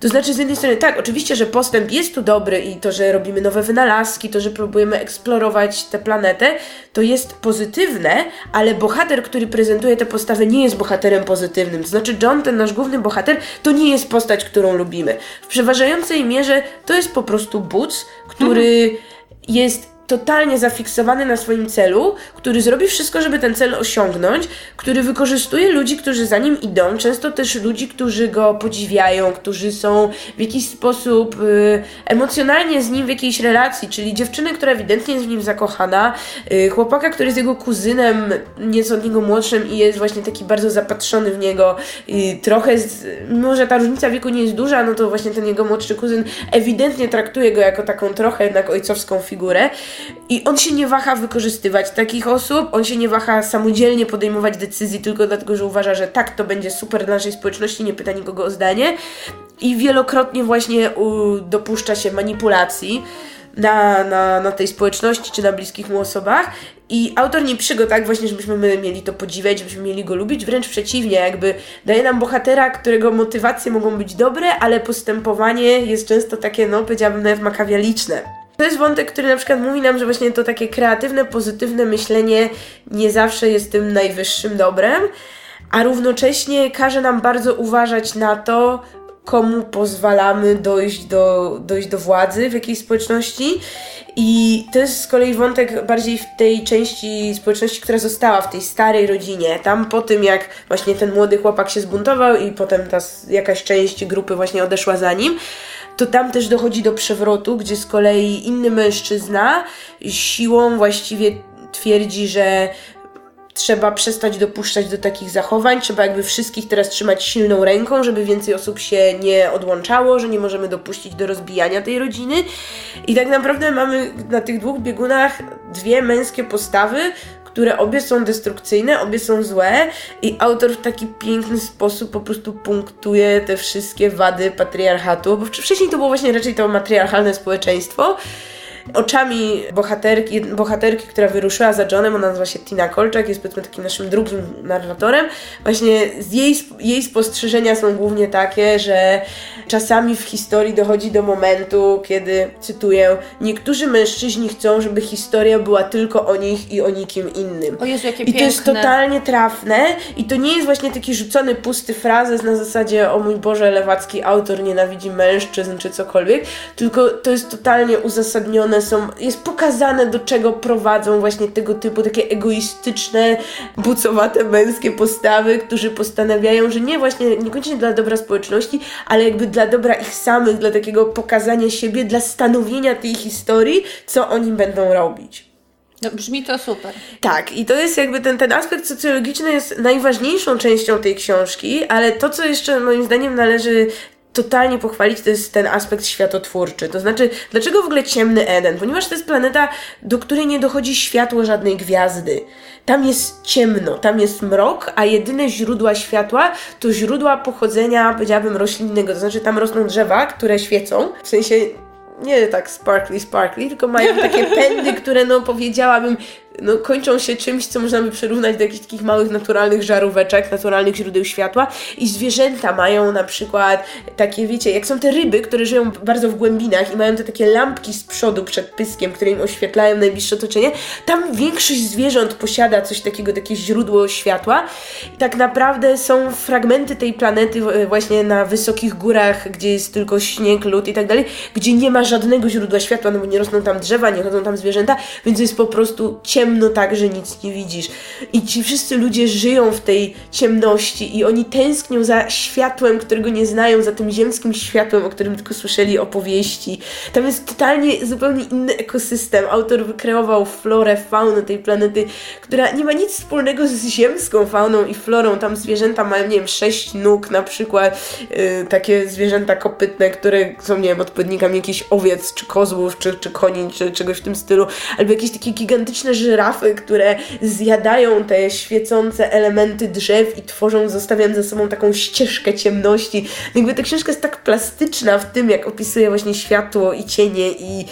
To znaczy, z jednej strony, tak, oczywiście, że postęp jest tu dobry i to, że robimy nowe wynalazki, to, że próbujemy eksplorować tę planetę, to jest pozytywne, ale bohater, który prezentuje tę postawę, nie jest bohaterem pozytywnym. To znaczy, John, ten nasz główny bohater, to nie jest postać, którą lubimy. W przeważającej mierze to jest po prostu Boots, który mhm. jest totalnie zafiksowany na swoim celu, który zrobi wszystko, żeby ten cel osiągnąć, który wykorzystuje ludzi, którzy za nim idą, często też ludzi, którzy go podziwiają, którzy są w jakiś sposób y, emocjonalnie z nim w jakiejś relacji, czyli dziewczyny, która ewidentnie jest w nim zakochana, y, chłopaka, który jest jego kuzynem, nieco od niego młodszym i jest właśnie taki bardzo zapatrzony w niego, y, trochę, z, mimo że ta różnica wieku nie jest duża, no to właśnie ten jego młodszy kuzyn ewidentnie traktuje go jako taką trochę jednak ojcowską figurę. I on się nie waha wykorzystywać takich osób, on się nie waha samodzielnie podejmować decyzji tylko dlatego, że uważa, że tak to będzie super dla naszej społeczności, nie pyta nikogo o zdanie. I wielokrotnie właśnie u, dopuszcza się manipulacji na, na, na tej społeczności czy na bliskich mu osobach. I autor nie pisze go tak właśnie, żebyśmy my mieli to podziwiać, żebyśmy mieli go lubić, wręcz przeciwnie, jakby daje nam bohatera, którego motywacje mogą być dobre, ale postępowanie jest często takie, no powiedziałabym nawet makawialiczne. To jest wątek, który na przykład mówi nam, że właśnie to takie kreatywne, pozytywne myślenie nie zawsze jest tym najwyższym dobrem, a równocześnie każe nam bardzo uważać na to, komu pozwalamy dojść do, dojść do władzy w jakiejś społeczności. I to jest z kolei wątek bardziej w tej części społeczności, która została w tej starej rodzinie. Tam po tym, jak właśnie ten młody chłopak się zbuntował i potem ta jakaś część grupy właśnie odeszła za nim, to tam też dochodzi do przewrotu, gdzie z kolei inny mężczyzna siłą właściwie twierdzi, że trzeba przestać dopuszczać do takich zachowań, trzeba jakby wszystkich teraz trzymać silną ręką, żeby więcej osób się nie odłączało, że nie możemy dopuścić do rozbijania tej rodziny. I tak naprawdę mamy na tych dwóch biegunach dwie męskie postawy, które obie są destrukcyjne, obie są złe i autor w taki piękny sposób po prostu punktuje te wszystkie wady patriarchatu, bo wcześniej to było właśnie raczej to matriarchalne społeczeństwo, oczami bohaterki, bohaterki, która wyruszyła za Johnem, ona nazywa się Tina Kolczak, jest powiedzmy takim naszym drugim narratorem. Właśnie jej, jej spostrzeżenia są głównie takie, że czasami w historii dochodzi do momentu, kiedy, cytuję, niektórzy mężczyźni chcą, żeby historia była tylko o nich i o nikim innym. O Jezu, jakie I piękne. to jest totalnie trafne i to nie jest właśnie taki rzucony pusty frazes na zasadzie o mój Boże, lewacki autor nienawidzi mężczyzn czy cokolwiek, tylko to jest totalnie uzasadnione one są, jest pokazane do czego prowadzą właśnie tego typu takie egoistyczne, bucowate męskie postawy, którzy postanawiają, że nie właśnie, niekoniecznie dla dobra społeczności, ale jakby dla dobra ich samych, dla takiego pokazania siebie, dla stanowienia tej historii, co oni będą robić. No, brzmi to super. Tak, i to jest jakby ten, ten aspekt socjologiczny jest najważniejszą częścią tej książki, ale to, co jeszcze moim zdaniem należy totalnie pochwalić, to jest ten aspekt światotwórczy. To znaczy, dlaczego w ogóle ciemny Eden? Ponieważ to jest planeta, do której nie dochodzi światło żadnej gwiazdy. Tam jest ciemno, tam jest mrok, a jedyne źródła światła to źródła pochodzenia, powiedziałabym, roślinnego. To znaczy, tam rosną drzewa, które świecą. W sensie nie tak sparkly, sparkly, tylko mają takie pędy, które no powiedziałabym no, kończą się czymś, co można by przyrównać do jakichś takich małych naturalnych żaróweczek, naturalnych źródeł światła. I zwierzęta mają na przykład takie, wiecie, jak są te ryby, które żyją bardzo w głębinach i mają te takie lampki z przodu przed pyskiem, które im oświetlają najbliższe otoczenie, tam większość zwierząt posiada coś takiego, takie źródło światła. I tak naprawdę są fragmenty tej planety właśnie na wysokich górach, gdzie jest tylko śnieg, lód i tak dalej, gdzie nie ma żadnego źródła światła, no bo nie rosną tam drzewa, nie chodzą tam zwierzęta, więc jest po prostu ciemno ciemno tak, że nic nie widzisz. I ci wszyscy ludzie żyją w tej ciemności i oni tęsknią za światłem, którego nie znają, za tym ziemskim światłem, o którym tylko słyszeli opowieści. Tam jest totalnie zupełnie inny ekosystem. Autor wykreował florę, faunę tej planety, która nie ma nic wspólnego z ziemską fauną i florą. Tam zwierzęta mają, nie wiem, sześć nóg na przykład, yy, takie zwierzęta kopytne, które są, nie wiem, odpowiednikami jakichś owiec, czy kozłów, czy, czy koni, czy czegoś w tym stylu, albo jakieś takie gigantyczne żyrafy, żyrafy, które zjadają te świecące elementy drzew i tworzą, zostawiając za sobą taką ścieżkę ciemności. Jakby ta książka jest tak plastyczna w tym, jak opisuje właśnie światło i cienie i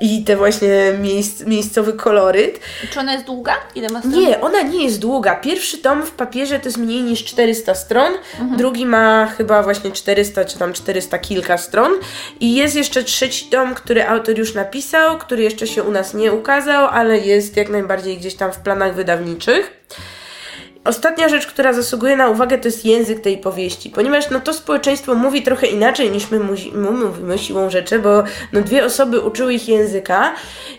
i te właśnie miejsc, miejscowy koloryt. Czy ona jest długa? Ile ma stron? Nie, ona nie jest długa. Pierwszy tom w papierze to jest mniej niż 400 stron, mhm. drugi ma chyba właśnie 400 czy tam 400 kilka stron i jest jeszcze trzeci tom, który autor już napisał, który jeszcze się u nas nie ukazał, ale jest jak najbardziej gdzieś tam w planach wydawniczych. Ostatnia rzecz, która zasługuje na uwagę, to jest język tej powieści, ponieważ no, to społeczeństwo mówi trochę inaczej niż my, my mówimy siłą rzeczy, bo no, dwie osoby uczyły ich języka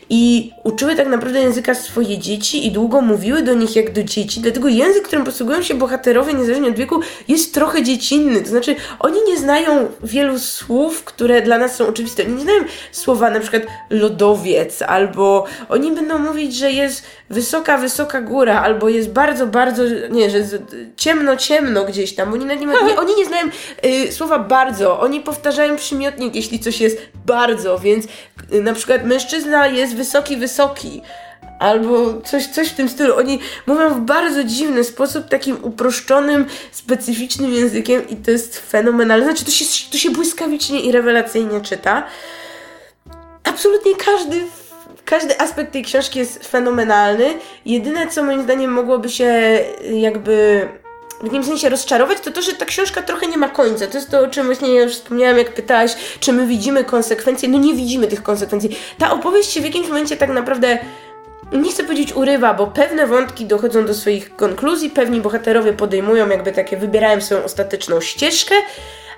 i uczyły tak naprawdę języka swoje dzieci i długo mówiły do nich jak do dzieci, dlatego język, którym posługują się bohaterowie niezależnie od wieku jest trochę dziecinny, to znaczy oni nie znają wielu słów, które dla nas są oczywiste, oni nie znają słowa na przykład lodowiec, albo oni będą mówić, że jest wysoka, wysoka góra, albo jest bardzo, bardzo, nie, że ciemno, ciemno gdzieś tam, oni, nie, nie, oni nie znają y, słowa bardzo, oni powtarzają przymiotnik, jeśli coś jest bardzo, więc y, na przykład mężczyzna jest wysoki, wysoki. Albo coś, coś w tym stylu. Oni mówią w bardzo dziwny sposób, takim uproszczonym, specyficznym językiem i to jest fenomenalne. Znaczy, to się, to się błyskawicznie i rewelacyjnie czyta. Absolutnie każdy każdy aspekt tej książki jest fenomenalny. Jedyne, co moim zdaniem mogłoby się jakby w jakimś sensie rozczarować, to to, że ta książka trochę nie ma końca. To jest to, o czym właśnie ja już wspomniałam, jak pytałaś, czy my widzimy konsekwencje. No nie widzimy tych konsekwencji. Ta opowieść się w jakimś momencie tak naprawdę nie chcę powiedzieć urywa, bo pewne wątki dochodzą do swoich konkluzji, pewni bohaterowie podejmują jakby takie, wybierają swoją ostateczną ścieżkę,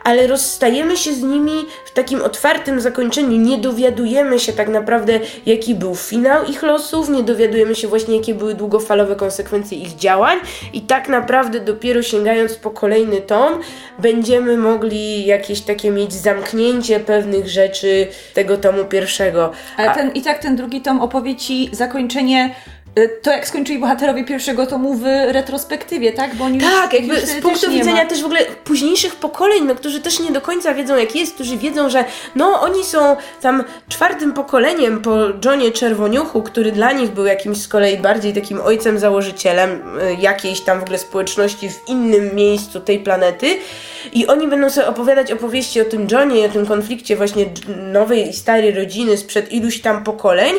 ale rozstajemy się z nimi w takim otwartym zakończeniu. Nie dowiadujemy się tak naprawdę, jaki był finał ich losów, nie dowiadujemy się właśnie, jakie były długofalowe konsekwencje ich działań, i tak naprawdę dopiero sięgając po kolejny tom, będziemy mogli jakieś takie mieć zamknięcie pewnych rzeczy tego tomu pierwszego. Ale ten, i tak ten drugi tom opowie ci zakończenie to jak skończyli bohaterowie pierwszego tomu w retrospektywie, tak? Bo oni tak, już, jakby z punktu widzenia też w ogóle późniejszych pokoleń, no, którzy też nie do końca wiedzą jak jest, którzy wiedzą, że no oni są tam czwartym pokoleniem po Johnie Czerwoniuchu, który dla nich był jakimś z kolei bardziej takim ojcem założycielem y, jakiejś tam w ogóle społeczności w innym miejscu tej planety i oni będą sobie opowiadać opowieści o tym Johnie i o tym konflikcie właśnie nowej i starej rodziny sprzed iluś tam pokoleń,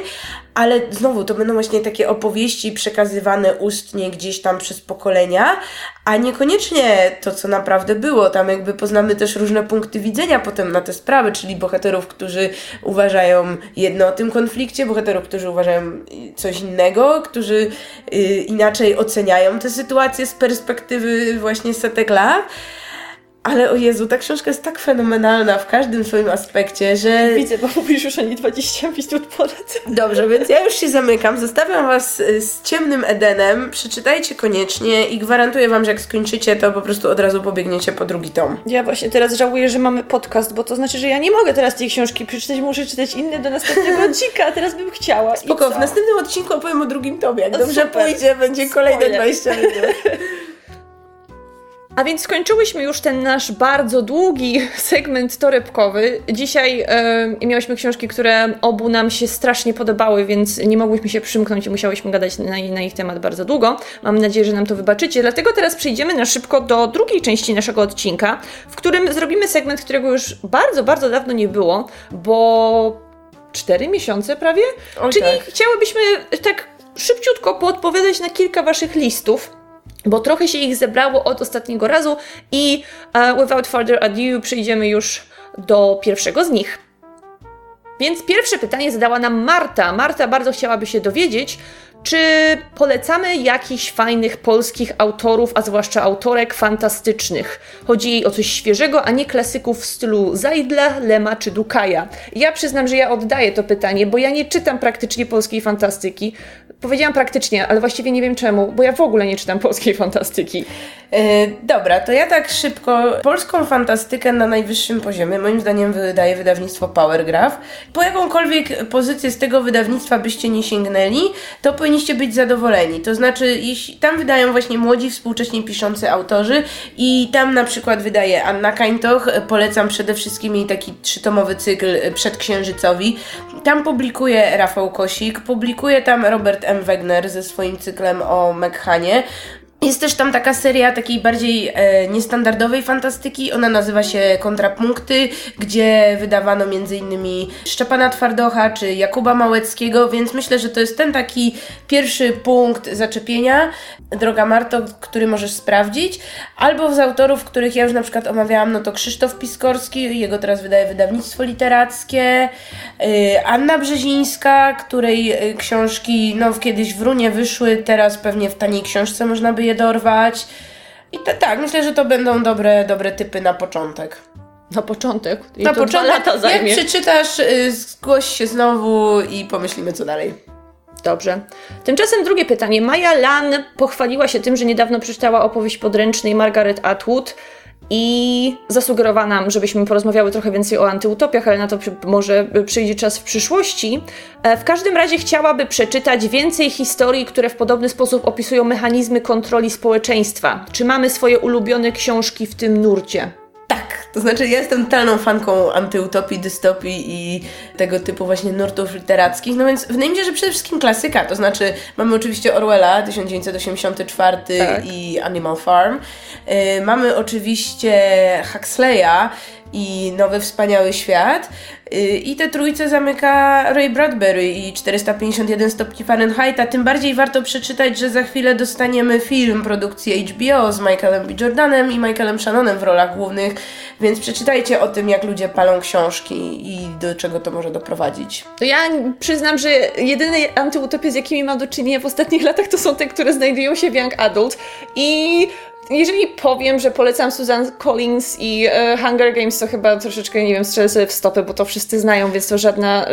ale znowu to będą właśnie takie opowieści przekazywane ustnie gdzieś tam przez pokolenia, a niekoniecznie to, co naprawdę było. Tam jakby poznamy też różne punkty widzenia potem na te sprawy, czyli bohaterów, którzy uważają jedno o tym konflikcie, bohaterów, którzy uważają coś innego, którzy y, inaczej oceniają tę sytuację z perspektywy właśnie setek lat. Ale o Jezu, ta książka jest tak fenomenalna w każdym swoim aspekcie, że... Widzę, bo mówisz już o niej 20 minut porad. Dobrze, więc ja już się zamykam. Zostawiam Was y, z ciemnym Edenem. Przeczytajcie koniecznie i gwarantuję Wam, że jak skończycie, to po prostu od razu pobiegniecie po drugi tom. Ja właśnie teraz żałuję, że mamy podcast, bo to znaczy, że ja nie mogę teraz tej książki przeczytać, muszę czytać inne do następnego odcinka, a teraz bym chciała. Spoko, w następnym odcinku opowiem o drugim tomie. Jak dobrze Super. pójdzie, będzie kolejne 20 minut. A więc skończyłyśmy już ten nasz bardzo długi segment torebkowy. Dzisiaj e, miałyśmy książki, które obu nam się strasznie podobały, więc nie mogłyśmy się przymknąć i musiałyśmy gadać na, na, ich temat bardzo długo. Mam nadzieję, że nam to wybaczycie. Dlatego teraz przejdziemy na szybko do drugiej części naszego odcinka, w którym zrobimy segment, którego już bardzo, bardzo dawno nie było, bo cztery miesiące prawie? Oj, Czyli tak. chciałybyśmy tak szybciutko poodpowiadać na kilka Waszych listów bo trochę się ich zebrało od ostatniego razu i uh, without further ado przejdziemy już do pierwszego z nich. Więc pierwsze pytanie zadała nam Marta. Marta bardzo chciałaby się dowiedzieć, czy polecamy jakichś fajnych polskich autorów, a zwłaszcza autorek fantastycznych? Chodzi jej o coś świeżego, a nie klasyków w stylu Zajdla, Lema czy Dukaja. Ja przyznam, że ja oddaję to pytanie, bo ja nie czytam praktycznie polskiej fantastyki. Powiedziałam praktycznie, ale właściwie nie wiem czemu, bo ja w ogóle nie czytam polskiej fantastyki. E, dobra, to ja tak szybko. Polską fantastykę na najwyższym poziomie, moim zdaniem, wydaje wydawnictwo Powergraph. Po jakąkolwiek pozycję z tego wydawnictwa byście nie sięgnęli, to powinniście być zadowoleni. To znaczy, jeśli tam wydają właśnie młodzi, współcześnie piszący autorzy i tam na przykład wydaje Anna Kańtoch, polecam przede wszystkim jej taki trzytomowy cykl Przedksiężycowi. Tam publikuje Rafał Kosik, publikuje tam Robert M. Wegner ze swoim cyklem o Mekhanie. Jest też tam taka seria takiej bardziej e, niestandardowej fantastyki. Ona nazywa się Kontrapunkty, gdzie wydawano m.in. Szczepana Twardocha czy Jakuba Małeckiego, więc myślę, że to jest ten taki pierwszy punkt zaczepienia, droga Marto, który możesz sprawdzić. Albo z autorów, których ja już na przykład omawiałam, no to Krzysztof Piskorski, jego teraz wydaje wydawnictwo literackie, e, Anna Brzezińska, której e, książki no kiedyś w Runie wyszły, teraz pewnie w taniej książce można by je dorwać. I to, tak, myślę, że to będą dobre, dobre typy na początek. Na początek? I na początek, lata jak przeczytasz, y, zgłoś się znowu i pomyślimy co dalej. Dobrze. Tymczasem drugie pytanie. Maja Lan pochwaliła się tym, że niedawno przeczytała opowieść podręcznej Margaret Atwood i zasugerowała nam, żebyśmy porozmawiały trochę więcej o antyutopiach, ale na to może przyjdzie czas w przyszłości. E, w każdym razie chciałaby przeczytać więcej historii, które w podobny sposób opisują mechanizmy kontroli społeczeństwa. Czy mamy swoje ulubione książki w tym nurcie? To znaczy, ja jestem totalną fanką antyutopii, dystopii i tego typu właśnie nurtów literackich, no więc wydaje mi się, że przede wszystkim klasyka, to znaczy mamy oczywiście Orwella 1984 tak. i Animal Farm, yy, mamy oczywiście Huxleya i Nowy Wspaniały Świat, i te trójce zamyka Ray Bradbury i 451 stopni Fahrenheita. Tym bardziej warto przeczytać, że za chwilę dostaniemy film produkcji HBO z Michaelem B. Jordanem i Michaelem Shannonem w rolach głównych, więc przeczytajcie o tym, jak ludzie palą książki i do czego to może doprowadzić. Ja przyznam, że jedyne antyutopie, z jakimi mam do czynienia w ostatnich latach, to są te, które znajdują się w Young Adult i jeżeli powiem, że polecam Susan Collins i e, Hunger Games, to chyba troszeczkę, nie wiem, strzelę sobie w stopę, bo to wszyscy znają, więc to żadna,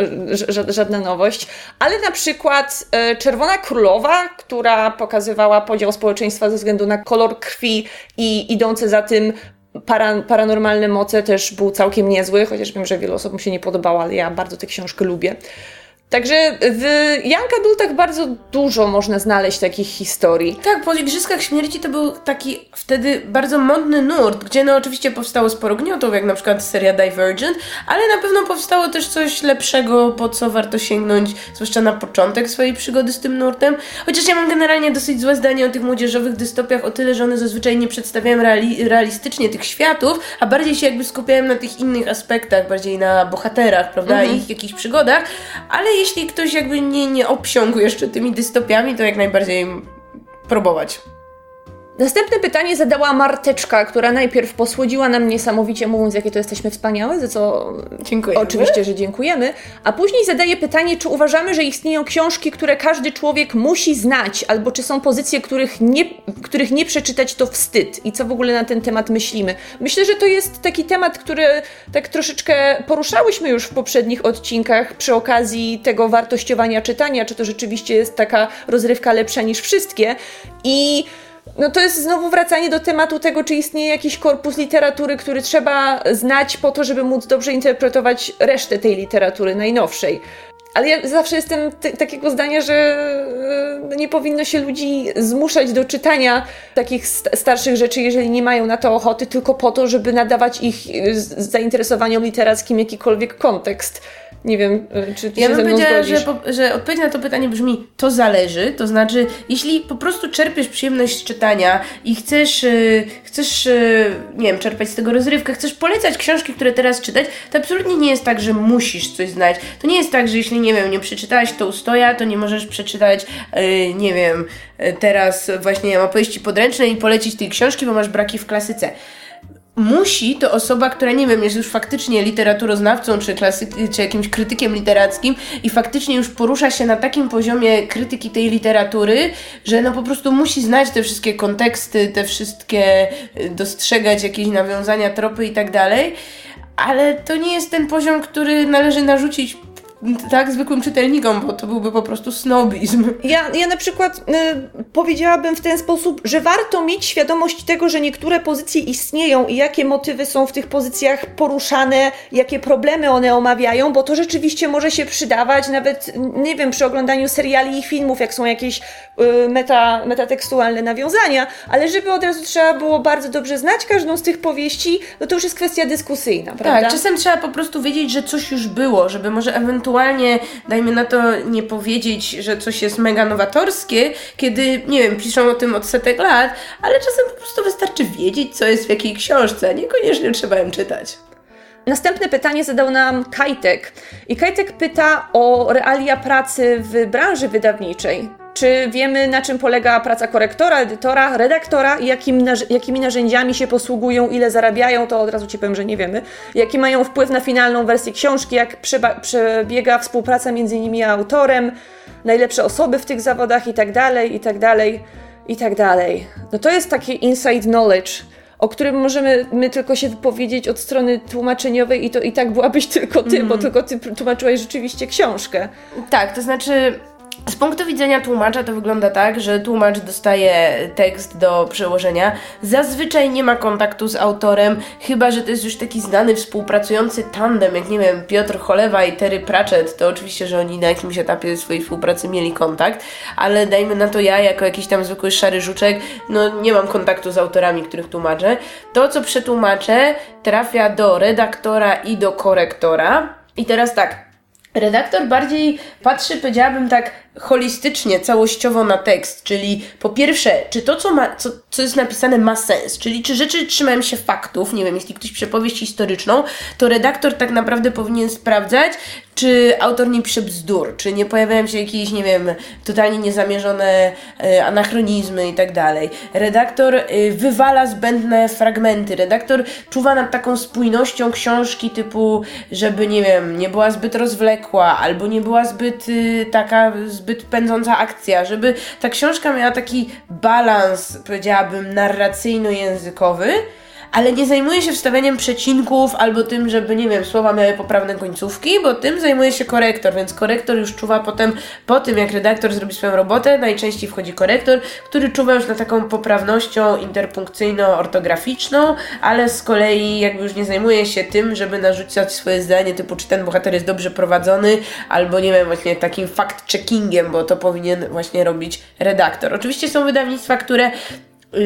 żadna nowość. Ale na przykład e, Czerwona Królowa, która pokazywała podział społeczeństwa ze względu na kolor krwi i idące za tym para, paranormalne moce też był całkiem niezły, chociaż wiem, że wielu osobom się nie podobało, ale ja bardzo tę książkę lubię. Także w Young Adultach bardzo dużo można znaleźć takich historii. Tak, po Igrzyskach Śmierci to był taki wtedy bardzo modny nurt, gdzie no oczywiście powstało sporo gniotów, jak na przykład seria Divergent, ale na pewno powstało też coś lepszego, po co warto sięgnąć, zwłaszcza na początek swojej przygody z tym nurtem. Chociaż ja mam generalnie dosyć złe zdanie o tych młodzieżowych dystopiach, o tyle, że one zazwyczaj nie przedstawiają reali realistycznie tych światów, a bardziej się jakby skupiałem na tych innych aspektach, bardziej na bohaterach, prawda, mhm. ich jakichś przygodach, ale jeśli ktoś jakby nie, nie obsiągł jeszcze tymi dystopiami, to jak najbardziej próbować. Następne pytanie zadała Marteczka, która najpierw posłodziła nam niesamowicie, mówiąc, jakie to jesteśmy wspaniałe, za co dziękujemy. oczywiście, że dziękujemy. A później zadaje pytanie, czy uważamy, że istnieją książki, które każdy człowiek musi znać, albo czy są pozycje, których nie, których nie przeczytać to wstyd i co w ogóle na ten temat myślimy. Myślę, że to jest taki temat, który tak troszeczkę poruszałyśmy już w poprzednich odcinkach przy okazji tego wartościowania czytania, czy to rzeczywiście jest taka rozrywka lepsza niż wszystkie. I no to jest znowu wracanie do tematu tego, czy istnieje jakiś korpus literatury, który trzeba znać po to, żeby móc dobrze interpretować resztę tej literatury najnowszej. Ale ja zawsze jestem takiego zdania, że e, nie powinno się ludzi zmuszać do czytania takich starszych rzeczy, jeżeli nie mają na to ochoty, tylko po to, żeby nadawać ich zainteresowaniom literackim jakikolwiek kontekst. Nie wiem, y, czy ty ja się bym powiedziała, że, że odpowiedź na to pytanie brzmi to zależy, to znaczy jeśli po prostu czerpiesz przyjemność z czytania i chcesz, yy, chcesz yy, nie wiem, czerpać z tego rozrywkę, chcesz polecać książki, które teraz czytać, to absolutnie nie jest tak, że musisz coś znać. To nie jest tak, że jeśli, nie wiem, nie przeczytałeś to ustoja, to nie możesz przeczytać, nie wiem, teraz właśnie opowieści podręcznej i polecić tej książki, bo masz braki w klasyce musi to osoba, która nie wiem, jest już faktycznie literaturoznawcą czy, klasy- czy jakimś krytykiem literackim i faktycznie już porusza się na takim poziomie krytyki tej literatury, że no po prostu musi znać te wszystkie konteksty, te wszystkie, y, dostrzegać jakieś nawiązania, tropy i tak dalej. Ale to nie jest ten poziom, który należy narzucić tak zwykłym czytelnikom, bo to byłby po prostu snobizm. Ja, ja na przykład y, powiedziałabym w ten sposób, że warto mieć świadomość tego, że niektóre pozycje istnieją i jakie motywy są w tych pozycjach poruszane, jakie problemy one omawiają, bo to rzeczywiście może się przydawać nawet, nie wiem, przy oglądaniu seriali i filmów, jak są jakieś y, meta, metatekstualne nawiązania, ale żeby od razu trzeba było bardzo dobrze znać każdą z tych powieści, no to już jest kwestia dyskusyjna, prawda? Tak, czasem trzeba po prostu wiedzieć, że coś już było, żeby może ewentualnie ewentualnie, dajmy na to, nie powiedzieć, że coś jest mega nowatorskie, kiedy, nie wiem, piszą o tym od setek lat, ale czasem po prostu wystarczy wiedzieć, co jest w jakiej książce, niekoniecznie trzeba ją czytać. Następne pytanie zadał nam Kajtek. I Kajtek pyta o realia pracy w branży wydawniczej. Czy wiemy, na czym polega praca korektora, edytora, redaktora i jakim, jakimi narzędziami się posługują, ile zarabiają, to od razu Ci powiem, że nie wiemy. Jaki mają wpływ na finalną wersję książki, jak przebiega współpraca między nimi a autorem, najlepsze osoby w tych zawodach i tak dalej, i tak dalej, i tak dalej. No to jest taki inside knowledge, o którym możemy my tylko się wypowiedzieć od strony tłumaczeniowej i to i tak byłabyś tylko ty, mm. bo tylko ty tłumaczyłaś rzeczywiście książkę. Tak, to znaczy z punktu widzenia tłumacza to wygląda tak, że tłumacz dostaje tekst do przełożenia. Zazwyczaj nie ma kontaktu z autorem, chyba że to jest już taki znany współpracujący tandem, jak nie wiem, Piotr Cholewa i Terry Pratchett, to oczywiście, że oni na jakimś etapie swojej współpracy mieli kontakt, ale dajmy na to ja, jako jakiś tam zwykły szary żuczek, no nie mam kontaktu z autorami, których tłumaczę. To, co przetłumaczę, trafia do redaktora i do korektora. I teraz tak, redaktor bardziej patrzy, powiedziałabym tak, holistycznie, całościowo na tekst, czyli po pierwsze, czy to, co, ma, co, co jest napisane, ma sens, czyli czy rzeczy trzymają się faktów, nie wiem, jeśli ktoś pisze powieść historyczną, to redaktor tak naprawdę powinien sprawdzać, czy autor nie pisze bzdur, czy nie pojawiają się jakieś, nie wiem, totalnie niezamierzone e, anachronizmy i tak dalej. Redaktor e, wywala zbędne fragmenty, redaktor czuwa nad taką spójnością książki typu, żeby, nie wiem, nie była zbyt rozwlekła, albo nie była zbyt y, taka, zbyt pędząca akcja, żeby ta książka miała taki balans, powiedziałabym, narracyjno-językowy, ale nie zajmuje się wstawianiem przecinków albo tym, żeby, nie wiem, słowa miały poprawne końcówki, bo tym zajmuje się korektor, więc korektor już czuwa potem, po tym jak redaktor zrobi swoją robotę, najczęściej wchodzi korektor, który czuwa już na taką poprawnością interpunkcyjno-ortograficzną, ale z kolei jakby już nie zajmuje się tym, żeby narzucać swoje zdanie typu, czy ten bohater jest dobrze prowadzony, albo nie wiem, właśnie takim fact-checkingiem, bo to powinien właśnie robić redaktor. Oczywiście są wydawnictwa, które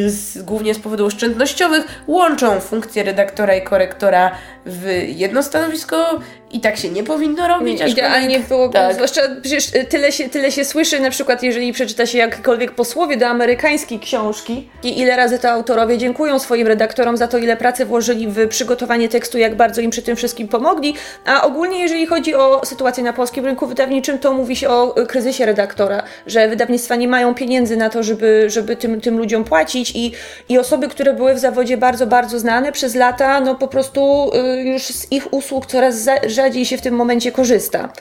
z, głównie z powodów oszczędnościowych, łączą funkcję redaktora i korektora w jedno stanowisko i tak się nie powinno robić. Idealnie było, tak. zwłaszcza przecież tyle się, tyle się słyszy, na przykład jeżeli przeczyta się jakkolwiek posłowie do amerykańskiej książki i ile razy to autorowie dziękują swoim redaktorom za to, ile pracy włożyli w przygotowanie tekstu, jak bardzo im przy tym wszystkim pomogli, a ogólnie jeżeli chodzi o sytuację na polskim rynku wydawniczym, to mówi się o kryzysie redaktora, że wydawnictwa nie mają pieniędzy na to, żeby, żeby tym, tym ludziom płacić i, i osoby, które były w zawodzie bardzo, bardzo znane przez lata, no po prostu y, już z ich usług coraz za, rzadziej się w tym momencie korzysta.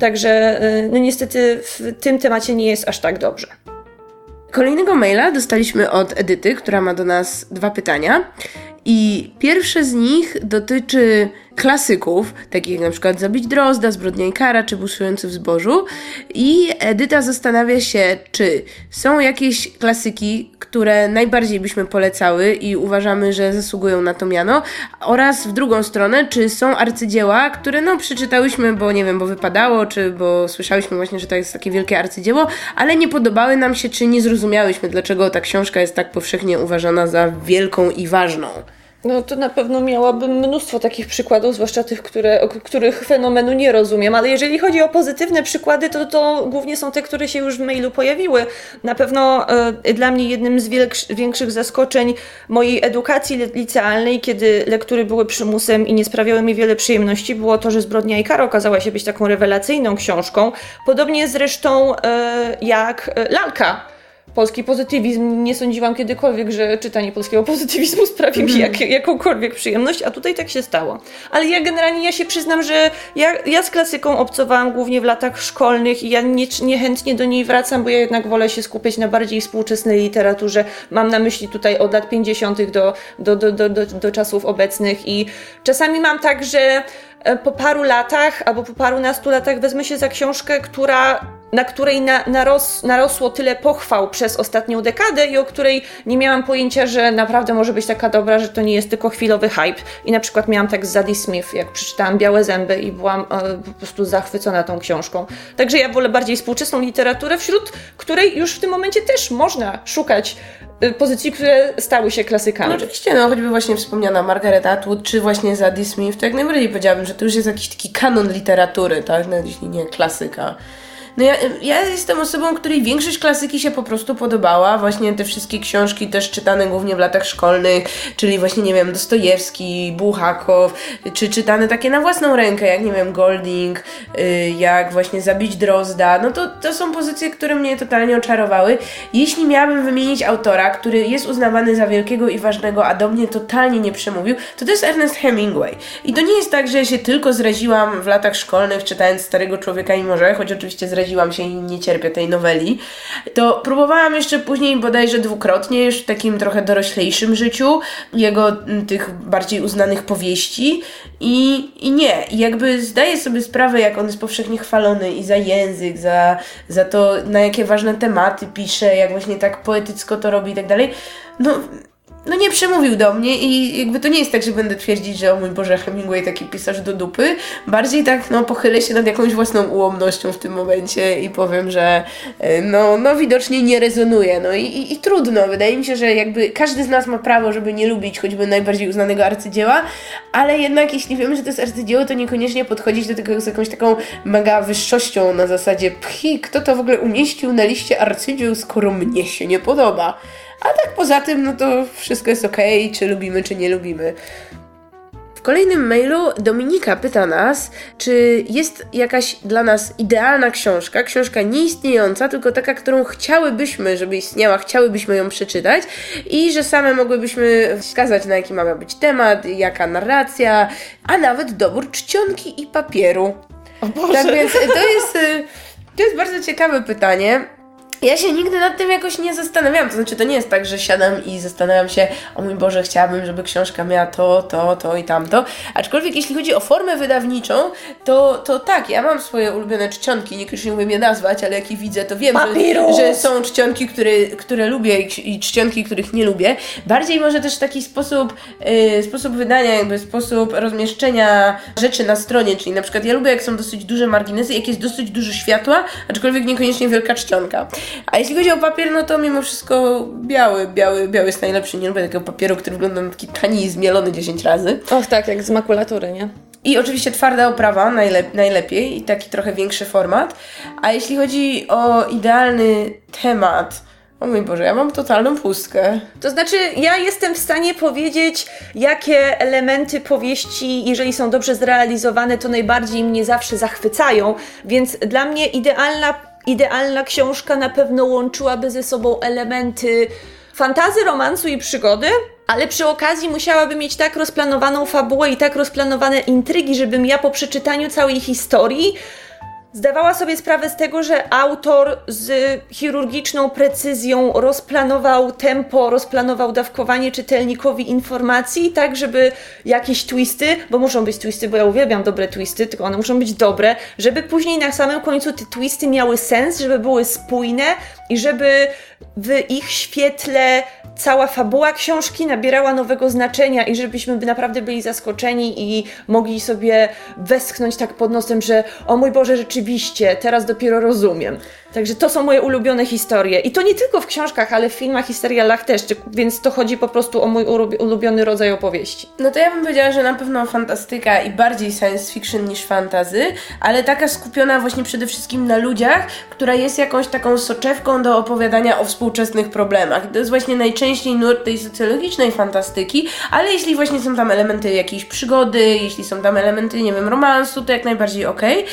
Także y, no niestety w tym temacie nie jest aż tak dobrze. Kolejnego maila dostaliśmy od Edyty, która ma do nas dwa pytania. I pierwsze z nich dotyczy klasyków, takich jak na przykład Zabić Drozda, Zbrodnia i Kara, czy Buszujący w zbożu. I Edyta zastanawia się, czy są jakieś klasyki, które najbardziej byśmy polecały i uważamy, że zasługują na to miano, oraz w drugą stronę, czy są arcydzieła, które no przeczytałyśmy, bo nie wiem, bo wypadało, czy bo słyszałyśmy właśnie, że to jest takie wielkie arcydzieło, ale nie podobały nam się, czy nie zrozumiałyśmy, dlaczego ta książka jest tak powszechnie uważana za wielką i ważną. No to na pewno miałabym mnóstwo takich przykładów, zwłaszcza tych, które, których fenomenu nie rozumiem, ale jeżeli chodzi o pozytywne przykłady, to, to głównie są te, które się już w mailu pojawiły. Na pewno e, dla mnie jednym z większych zaskoczeń mojej edukacji licealnej, kiedy lektury były przymusem i nie sprawiały mi wiele przyjemności, było to, że Zbrodnia i Kara okazała się być taką rewelacyjną książką. Podobnie zresztą e, jak e, Lalka polski pozytywizm. Nie sądziłam kiedykolwiek, że czytanie polskiego pozytywizmu sprawi mi jak, jakąkolwiek przyjemność, a tutaj tak się stało. Ale ja generalnie ja się przyznam, że ja, ja z klasyką obcowałam głównie w latach szkolnych i ja nie, niechętnie do niej wracam, bo ja jednak wolę się skupić na bardziej współczesnej literaturze. Mam na myśli tutaj od lat 50. do, do, do, do, do, do czasów obecnych i czasami mam tak, że po paru latach albo po parunastu latach wezmę się za książkę, która na której na, naros, narosło tyle pochwał przez ostatnią dekadę i o której nie miałam pojęcia, że naprawdę może być taka dobra, że to nie jest tylko chwilowy hype. I na przykład miałam tak z Zadie Smith, jak przeczytałam Białe Zęby i byłam e, po prostu zachwycona tą książką. Także ja wolę bardziej współczesną literaturę, wśród której już w tym momencie też można szukać e, pozycji, które stały się klasykami. No oczywiście, no choćby właśnie wspomniana Margaret Atwood, czy właśnie Zadie Smith, to jak najbardziej powiedziałabym, że to już jest jakiś taki kanon literatury, tak, no, jeśli nie klasyka. No ja, ja jestem osobą, której większość klasyki się po prostu podobała. Właśnie te wszystkie książki też czytane głównie w latach szkolnych, czyli właśnie, nie wiem, Dostojewski, Buchakow, czy czytane takie na własną rękę, jak, nie wiem, Golding, y, jak właśnie Zabić Drozda. No to, to są pozycje, które mnie totalnie oczarowały. Jeśli miałabym wymienić autora, który jest uznawany za wielkiego i ważnego, a do mnie totalnie nie przemówił, to to jest Ernest Hemingway. I to nie jest tak, że ja się tylko zraziłam w latach szkolnych, czytając Starego Człowieka i Morze, choć oczywiście zraziłam zaraziłam się i nie cierpię tej noweli, to próbowałam jeszcze później bodajże dwukrotnie, już w takim trochę doroślejszym życiu, jego mm, tych bardziej uznanych powieści i, i nie. Jakby zdaję sobie sprawę, jak on jest powszechnie chwalony i za język, za, za to, na jakie ważne tematy pisze, jak właśnie tak poetycko to robi i tak dalej. No, no nie przemówił do mnie i jakby to nie jest tak, że będę twierdzić, że o mój Boże, Hemingway taki pisarz do dupy. Bardziej tak, no pochylę się nad jakąś własną ułomnością w tym momencie i powiem, że e, no, no widocznie nie rezonuje. No i, i, i trudno. Wydaje mi się, że jakby każdy z nas ma prawo, żeby nie lubić choćby najbardziej uznanego arcydzieła, ale jednak jeśli wiemy, że to jest arcydzieło, to niekoniecznie podchodzić do tego z jakąś taką mega wyższością na zasadzie pchi, kto to w ogóle umieścił na liście arcydzieł, skoro mnie się nie podoba. A tak poza tym, no to wszystko jest ok, czy lubimy, czy nie lubimy. W kolejnym mailu Dominika pyta nas, czy jest jakaś dla nas idealna książka, książka nieistniejąca, tylko taka, którą chciałybyśmy, żeby istniała, chciałybyśmy ją przeczytać i że same mogłybyśmy wskazać, na jaki ma być temat, jaka narracja, a nawet dobór czcionki i papieru. O Boże. Tak więc to jest, to jest bardzo ciekawe pytanie. Ja się nigdy nad tym jakoś nie zastanawiałam. To znaczy, to nie jest tak, że siadam i zastanawiam się, o mój Boże, chciałabym, żeby książka miała to, to, to i tamto. Aczkolwiek, jeśli chodzi o formę wydawniczą, to, to tak, ja mam swoje ulubione czcionki, niekoniecznie umiem je nazwać, ale jak je widzę, to wiem, że, że, są czcionki, które, które lubię i, i czcionki, których nie lubię. Bardziej może też taki sposób, yy, sposób wydania, jakby sposób rozmieszczenia rzeczy na stronie, czyli na przykład ja lubię, jak są dosyć duże marginesy, jak jest dosyć dużo światła, aczkolwiek niekoniecznie wielka czcionka. A jeśli chodzi o papier, no to mimo wszystko biały, biały, biały jest najlepszy. Nie lubię takiego papieru, który wygląda na taki tani i zmielony 10 razy. Och tak, jak z makulatury, nie? I oczywiście twarda oprawa najlep najlepiej i taki trochę większy format. A jeśli chodzi o idealny temat, o mój Boże, ja mam totalną pustkę. To znaczy, ja jestem w stanie powiedzieć, jakie elementy powieści, jeżeli są dobrze zrealizowane, to najbardziej mnie zawsze zachwycają. Więc dla mnie idealna idealna książka na pewno łączyłaby ze sobą elementy fantazy, romansu i przygody, ale przy okazji musiałaby mieć tak rozplanowaną fabułę i tak rozplanowane intrygi, żebym ja po przeczytaniu całej historii zdawała sobie sprawę z tego, że autor z chirurgiczną precyzją rozplanował tempo, rozplanował dawkowanie czytelnikowi informacji, tak żeby jakieś twisty, bo muszą być twisty, bo ja uwielbiam dobre twisty, tylko one muszą być dobre, żeby później na samym końcu te twisty miały sens, żeby były spójne i żeby w ich świetle cała fabuła książki nabierała nowego znaczenia i żebyśmy by naprawdę byli zaskoczeni i mogli sobie westchnąć tak pod nosem, że o mój Boże, rzeczywiście, teraz dopiero rozumiem. Także to są moje ulubione historie. I to nie tylko w książkach, ale w filmach i serialach też, więc to chodzi po prostu o mój ulubiony rodzaj opowieści. No to ja bym powiedziała, że na pewno fantastyka i bardziej science fiction niż fantazy, ale taka skupiona właśnie przede wszystkim na ludziach, która jest jakąś taką soczewką do opowiadania o współczesnych problemach. To jest właśnie najczęściej nurt tej socjologicznej fantastyki, ale jeśli właśnie są tam elementy jakiejś przygody, jeśli są tam elementy, nie wiem, romansu, to jak najbardziej okej. Okay.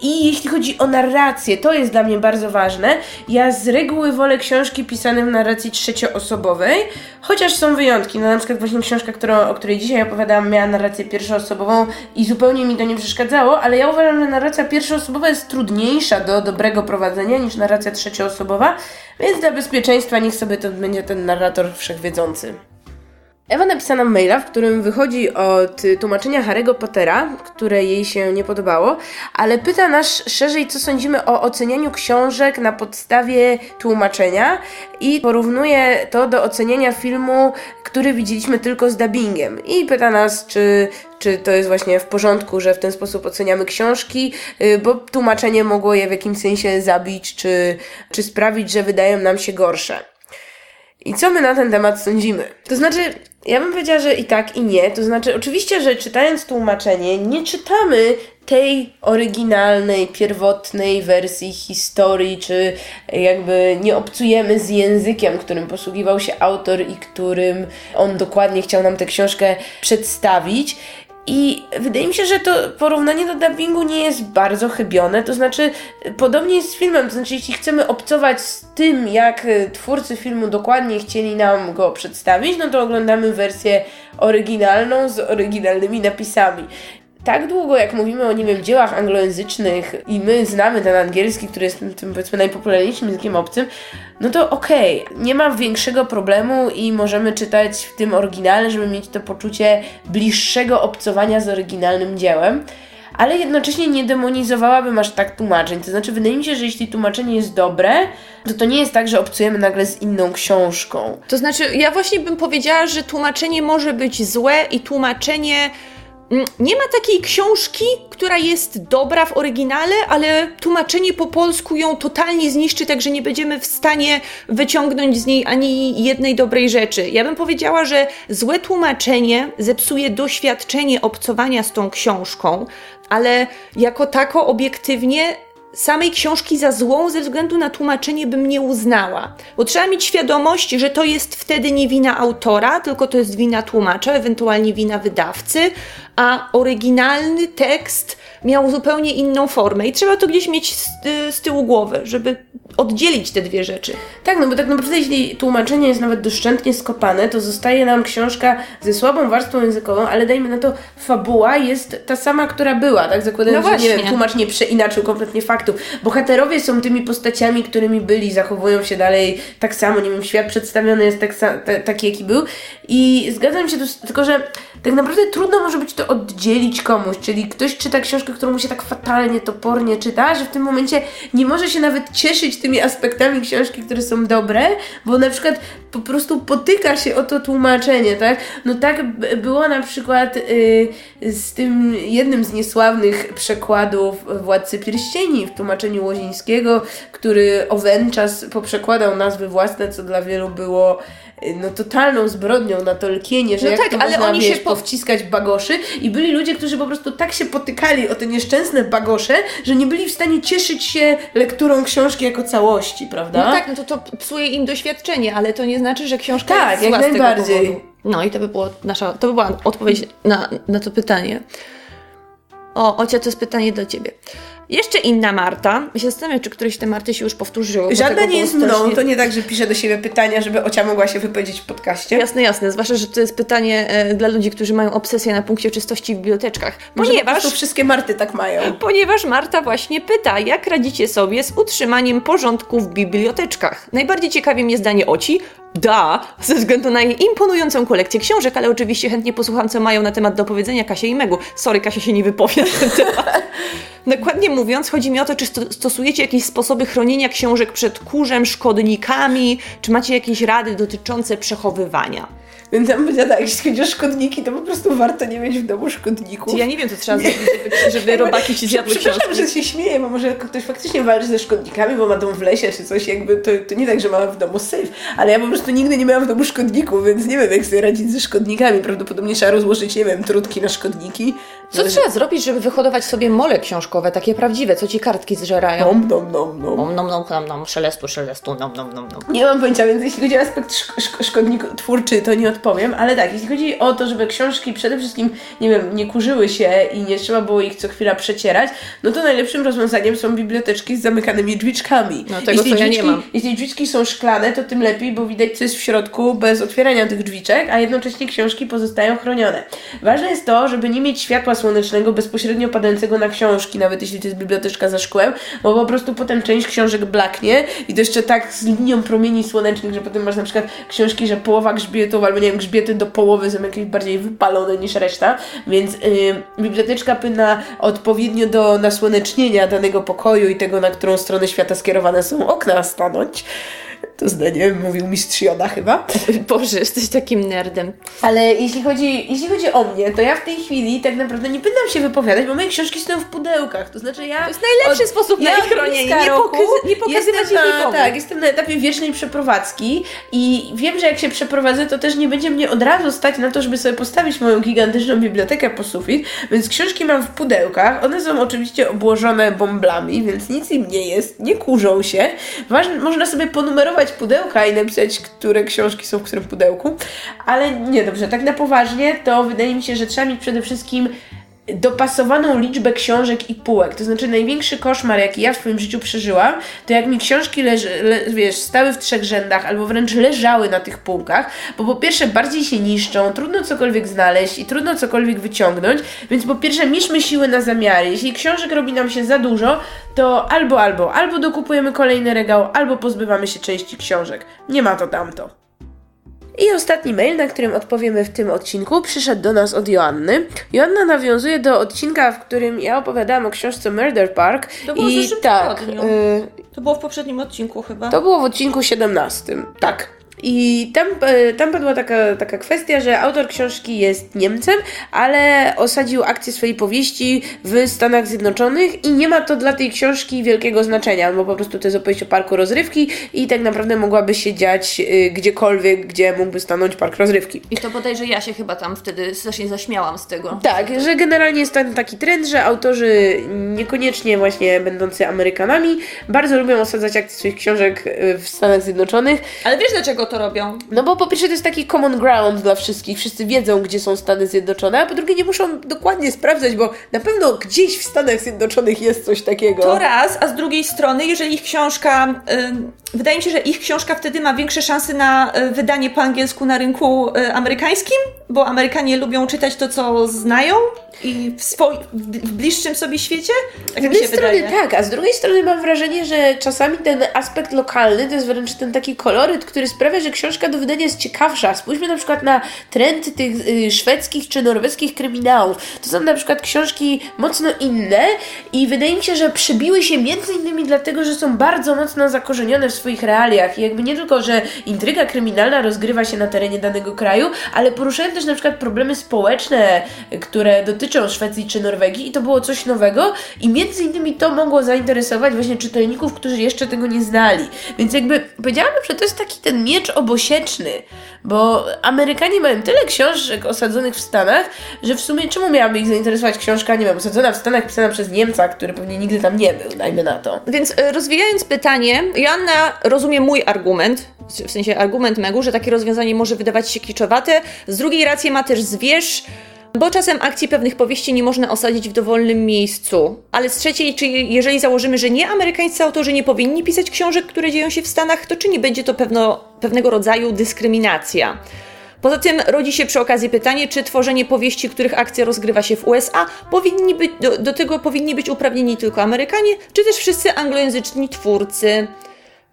I jeśli chodzi o narrację, to jest dla mnie bardzo bardzo ważne. Ja z reguły wolę książki pisane w narracji trzecioosobowej, chociaż są wyjątki. No, na przykład właśnie książka, którą, o której dzisiaj opowiadałam, miała narrację pierwszoosobową i zupełnie mi to nie przeszkadzało, ale ja uważam, że narracja pierwszoosobowa jest trudniejsza do dobrego prowadzenia niż narracja trzecioosobowa, więc dla bezpieczeństwa niech sobie to będzie ten narrator wszechwiedzący. Ewa napisała nam maila, w którym wychodzi od tłumaczenia Harry'ego Pottera, które jej się nie podobało, ale pyta nas szerzej, co sądzimy o ocenianiu książek na podstawie tłumaczenia i porównuje to do oceniania filmu, który widzieliśmy tylko z dubbingiem. I pyta nas, czy, czy to jest właśnie w porządku, że w ten sposób oceniamy książki, y, bo tłumaczenie mogło je w jakimś sensie zabić, czy, czy sprawić, że wydają nam się gorsze. I co my na ten temat sądzimy? To znaczy, ja bym powiedziała, że i tak, i nie. To znaczy, oczywiście, że czytając tłumaczenie, nie czytamy tej oryginalnej, pierwotnej wersji historii, czy jakby nie obcujemy z językiem, którym posługiwał się autor i którym on dokładnie chciał nam tę książkę przedstawić. I wydaje mi się, że to porównanie do dubbingu nie jest bardzo chybione. To znaczy, podobnie jest z filmem. To znaczy, jeśli chcemy obcować z tym, jak twórcy filmu dokładnie chcieli nam go przedstawić, no to oglądamy wersję oryginalną z oryginalnymi napisami tak długo, jak mówimy o, nie wiem, dziełach anglojęzycznych i my znamy ten angielski, który jest tym, powiedzmy, najpopularniejszym językiem obcym, no to okej, okay, nie ma większego problemu i możemy czytać w tym oryginale, żeby mieć to poczucie bliższego obcowania z oryginalnym dziełem ale jednocześnie nie demonizowałabym aż tak tłumaczeń. To znaczy, wydaje mi się, że jeśli tłumaczenie jest dobre, to to nie jest tak, że obcujemy nagle z inną książką. To znaczy, ja właśnie bym powiedziała, że tłumaczenie może być złe i tłumaczenie nie ma takiej książki, która jest dobra w oryginale, ale tłumaczenie po polsku ją totalnie zniszczy, tak że nie będziemy w stanie wyciągnąć z niej ani jednej dobrej rzeczy. Ja bym powiedziała, że złe tłumaczenie zepsuje doświadczenie obcowania z tą książką, ale jako tako obiektywnie samej książki za złą ze względu na tłumaczenie bym nie uznała. Bo trzeba mieć świadomość, że to jest wtedy nie wina autora, tylko to jest wina tłumacza, ewentualnie wina wydawcy, a oryginalny tekst miał zupełnie inną formę i trzeba to gdzieś mieć z, z, tyłu głowy, żeby oddzielić te dwie rzeczy. Tak, no bo tak naprawdę jeśli tłumaczenie jest nawet doszczętnie skopane, to zostaje nam książka ze słabą warstwą językową, ale dajmy na to, fabuła jest ta sama, która była, tak? Zakładając, no że nie wiem, tłumacz nie przeinaczył kompletnie faktów. Bohaterowie są tymi postaciami, którymi byli, zachowują się dalej tak samo, nie wiem, świat przedstawiony jest tak, taki, jaki był i zgadzam się, tylko że tak naprawdę trudno może być to oddzielić komuś, czyli ktoś czyta książkę, którą mu się tak fatalnie, topornie czyta, że w tym momencie nie może się nawet cieszyć tymi aspektami książki, które są dobre, bo na przykład po prostu potyka się o to tłumaczenie, tak? No tak było na przykład yy, z tym jednym z niesławnych przekładów Władcy Pierścieni w tłumaczeniu Łozińskiego, który Owęczas poprzekładał nazwy własne, co dla wielu było no, totalną zbrodnią na Tolkienie, że no jak tak, to ale można, oni wiesz, się po... powciskać bagoszy i byli ludzie, którzy po prostu tak się potykali o te nieszczęsne bagosze, że nie byli w stanie cieszyć się lekturą książki jako całości, prawda? No tak, no to to psuje im doświadczenie, ale to nie znaczy, że książka tak, jest jak najbardziej. No i to by było nasza, to by była odpowiedź na, na to pytanie. O, Ocia, to jest pytanie do Ciebie. Jeszcze inna Marta. Ja się zastanawiam, czy któreś te Marty się już powtórzyły. Żadna nie jest mną, to nie tak, że piszę do siebie pytania, żeby Ocia mogła się wypowiedzieć w podcaście. Jasne, jasne. Zwłaszcza, że to jest pytanie e, dla ludzi, którzy mają obsesję na punkcie czystości w biblioteczkach. Ponieważ... Może wszystkie Marty tak mają. Ponieważ Marta właśnie pyta, jak radzicie sobie z utrzymaniem porządku w biblioteczkach. Najbardziej ciekawie mnie zdanie Oci, da, ze względu na jej imponującą kolekcję książek, ale oczywiście chętnie posłucham, co mają na temat do powiedzenia Kasia i Megu. Sorry, Kasia się nie wypowie na ten temat. Dokładnie mówiąc, chodzi mi o to, czy stosujecie jakieś sposoby chronienia książek przed kurzem, szkodnikami, czy macie jakieś rady dotyczące przechowywania. Więc ja bym powiedziała tak, jeśli chodzi o szkodniki, to po prostu warto nie mieć w domu szkodników. Ja nie wiem, co trzeba zrobić, żeby, żeby robaki ci zjadły Przepraszam, książki. że się śmieję, bo może ktoś faktycznie walczy ze szkodnikami, bo ma dom w lesie czy coś, jakby to, to nie tak, że ma w domu safe, ale ja po prostu nigdy nie miałam w domu szkodników, więc nie wiem, jak sobie radzić ze szkodnikami. Prawdopodobnie trzeba rozłożyć, nie wiem, trutki na szkodniki. Co trzeba zrobić, żeby wyhodować sobie mole książkowe, takie prawdziwe, co ci kartki zżerają? Nom, nom, nom, nom. Nom, nom, nom, nom, nom, szelestu, szelestu, nom, nom, nom, nom. Nie mam pojęcia, więc jeśli chodzi o aspekt szk szk szkodnik twórczy, to nie odpowiem, ale tak, jeśli chodzi o to, żeby książki przede wszystkim, nie wiem, nie kurzyły się i nie trzeba było ich co chwila przecierać, no to najlepszym rozwiązaniem są biblioteczki z zamykanymi drzwiczkami. No tego jeśli to ja nie mam. Jeśli drzwiczki są szklane, to tym lepiej, bo widać co jest w środku bez otwierania tych drzwiczek, a jednocześnie książki pozostają chronione. Ważne jest to, żeby nie mieć światła słonecznego bezpośrednio padającego na książki, nawet jeśli to jest biblioteczka za szkłem, bo po prostu potem część książek blaknie i to jeszcze tak z linią promieni słonecznych, że potem masz na przykład książki, że połowa grzbietów, albo nie wiem, grzbiety do połowy są jakieś bardziej wypalone niż reszta, więc yy, biblioteczka powinna odpowiednio do nasłonecznienia danego pokoju i tego, na którą stronę świata skierowane są okna stanąć. To zdanie mówił mistrz Joda chyba. Boże, jesteś takim nerdem. Ale jeśli chodzi, jeśli chodzi o mnie, to ja w tej chwili tak naprawdę nie będę się wypowiadać, bo moje książki stoją w pudełkach. To znaczy ja... To jest najlepszy od, sposób na ja ich chronienie. Nie, pokazy, nie pokazywać ich na, nikomu. Tak, jestem na etapie wiecznej przeprowadzki i wiem, że jak się przeprowadzę, to też nie będzie mnie od razu stać na to, żeby sobie postawić moją gigantyczną bibliotekę po sufit, więc książki mam w pudełkach. One są oczywiście obłożone bąblami, więc nic im nie jest, nie kurzą się. Ważne, można sobie ponumerować pudełka i napisać, które książki są w którym pudełku. Ale nie, dobrze, tak na poważnie, to wydaje mi się, że trzeba mieć przede wszystkim dopasowaną liczbę książek i półek. To znaczy największy koszmar, jaki ja w swoim życiu przeżyłam, to jak mi książki leży, le, wiesz, stały w trzech rzędach albo wręcz leżały na tych półkach, bo po pierwsze bardziej się niszczą, trudno cokolwiek znaleźć i trudno cokolwiek wyciągnąć, więc po pierwsze mieszmy siły na zamiary. Jeśli książek robi nam się za dużo, to albo, albo, albo dokupujemy kolejny regał, albo pozbywamy się części książek. Nie ma to tamto. I ostatni mail, na którym odpowiemy w tym odcinku, przyszedł do nas od Joanny. Joanna nawiązuje do odcinka, w którym ja opowiadałam o książce Murder Park. To było w I zeszłym tak, y, To było w poprzednim odcinku chyba. to było w odcinku 17. Tak. I tam, e, tam padła taka, taka kwestia, że autor książki jest Niemcem, ale osadził akcję swojej powieści w Stanach Zjednoczonych i nie ma to dla tej książki wielkiego znaczenia, bo po prostu to jest opowieść o parku rozrywki i tak naprawdę mogłaby się dziać y, gdziekolwiek, gdzie mógłby stanąć park rozrywki. I to bodajże ja się chyba tam wtedy strasznie zaśmiałam z tego. Tak, że generalnie jest ten taki trend, że autorzy niekoniecznie właśnie będący Amerykanami bardzo lubią osadzać akcje swoich książek y, w Stanach Zjednoczonych, Ale wiesz dlaczego to robią? No bo po pierwsze to jest taki common ground dla wszystkich, wszyscy wiedzą, gdzie są Stany Zjednoczone, a po drugie nie muszą dokładnie sprawdzać, bo na pewno gdzieś w Stanach Zjednoczonych jest coś takiego. To raz, a z drugiej strony, jeżeli ich książka, ym, wydaje mi się, że ich książka wtedy ma większe szanse na y, wydanie po angielsku na rynku y, amerykańskim, bo Amerykanie lubią czytać to, co znają i w, swoi, w bliższym sobie świecie. Tak Z jednej strony wydaje. tak, a z drugiej strony mam wrażenie, że czasami ten aspekt lokalny to jest wręcz ten taki koloryt, który sprawia, że książka do wydania jest ciekawsza. Spójrzmy na przykład na trend tych y, szwedzkich czy norweskich kryminałów. To są na przykład książki mocno inne i wydaje mi się, że przebiły się między innymi dlatego, że są bardzo mocno zakorzenione w swoich realiach i jakby nie tylko, że intryga kryminalna rozgrywa się na terenie danego kraju, ale poruszają też na przykład problemy społeczne, które dotyczą Szwecji czy Norwegii i to było coś nowego i między innymi to mogło zainteresować właśnie czytelników, którzy jeszcze tego nie znali. Więc jakby powiedziałabym, że to jest taki ten miecz obosieczny, bo Amerykanie mają tyle książek osadzonych w Stanach, że w sumie czemu miałaby ich zainteresować książka, nie wiem, osadzona w Stanach, pisana przez Niemca, który pewnie nigdy tam nie był, dajmy na to. Więc y, rozwijając pytanie, Joanna rozumie mój argument, w sensie argument Megu, że takie rozwiązanie może wydawać się kiczowate. Z drugiej rację ma też zwierz, bo czasem akcji pewnych powieści nie można osadzić w dowolnym miejscu. Ale z trzeciej, czy jeżeli założymy, że nie amerykańscy autorzy nie powinni pisać książek, które dzieją się w Stanach, to czy nie będzie to pewno, pewnego rodzaju dyskryminacja? Poza tym rodzi się przy okazji pytanie, czy tworzenie powieści, których akcja rozgrywa się w USA, powinni być, do, do tego powinni być uprawnieni tylko Amerykanie, czy też wszyscy anglojęzyczni twórcy.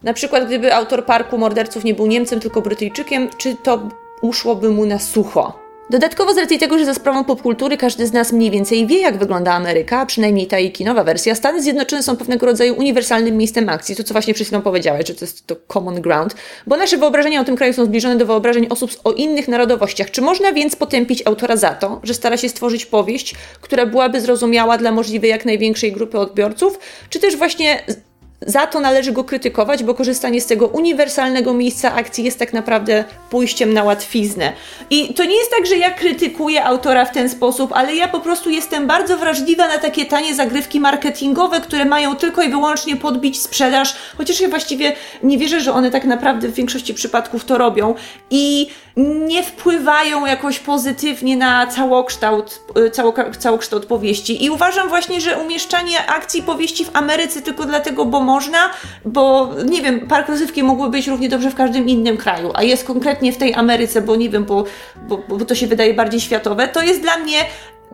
Na przykład, gdyby autor Parku Morderców nie był Niemcem, tylko Brytyjczykiem, czy to uszłoby mu na sucho? Dodatkowo z racji tego, że za sprawą popkultury każdy z nas mniej więcej wie, jak wygląda Ameryka, a przynajmniej ta jej kinowa wersja, Stany Zjednoczone są pewnego rodzaju uniwersalnym miejscem akcji, to co właśnie przed chwilą powiedziałeś, że to jest to common ground, bo nasze wyobrażenia o tym kraju są zbliżone do wyobrażeń osób o innych narodowościach. Czy można więc potępić autora za to, że stara się stworzyć powieść, która byłaby zrozumiała dla możliwej jak największej grupy odbiorców, czy też właśnie za to należy go krytykować, bo korzystanie z tego uniwersalnego miejsca akcji jest tak naprawdę pójściem na łatwiznę. I to nie jest tak, że ja krytykuję autora w ten sposób, ale ja po prostu jestem bardzo wrażliwa na takie tanie zagrywki marketingowe, które mają tylko i wyłącznie podbić sprzedaż, chociaż ja właściwie nie wierzę, że one tak naprawdę w większości przypadków to robią i nie wpływają jakoś pozytywnie na całokształt, y, cało- całokształt powieści. I uważam właśnie, że umieszczanie akcji powieści w Ameryce tylko dlatego, bo można, bo nie wiem, park rozrywki mógłby być równie dobrze w każdym innym kraju, a jest konkretnie w tej Ameryce, bo nie wiem, bo, bo, bo to się wydaje bardziej światowe, to jest dla mnie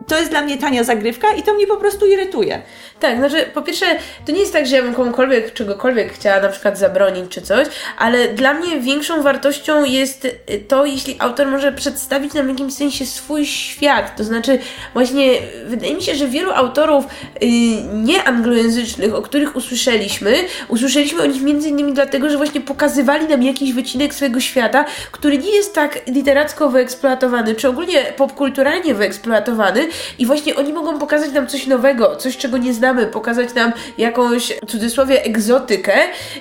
to jest dla mnie tania zagrywka i to mnie po prostu irytuje. Tak, znaczy po pierwsze, to nie jest tak, że ja bym komukolwiek czegokolwiek chciała na przykład zabronić czy coś, ale dla mnie większą wartością jest y, to, jeśli autor może przedstawić nam w jakimś sensie swój świat. To znaczy, właśnie wydaje mi się, że wielu autorów yy, nieanglojęzycznych, o których usłyszeliśmy, usłyszeliśmy o nich między innymi dlatego, że właśnie pokazywali nam jakiś wycinek swojego świata, który nie jest tak literacko wyeksploatowany, czy ogólnie popkulturalnie wyeksploatowany i właśnie oni mogą pokazać nam coś nowego, coś, czego nie znamy pokazać nam jakąś, w cudzysłowie, egzotykę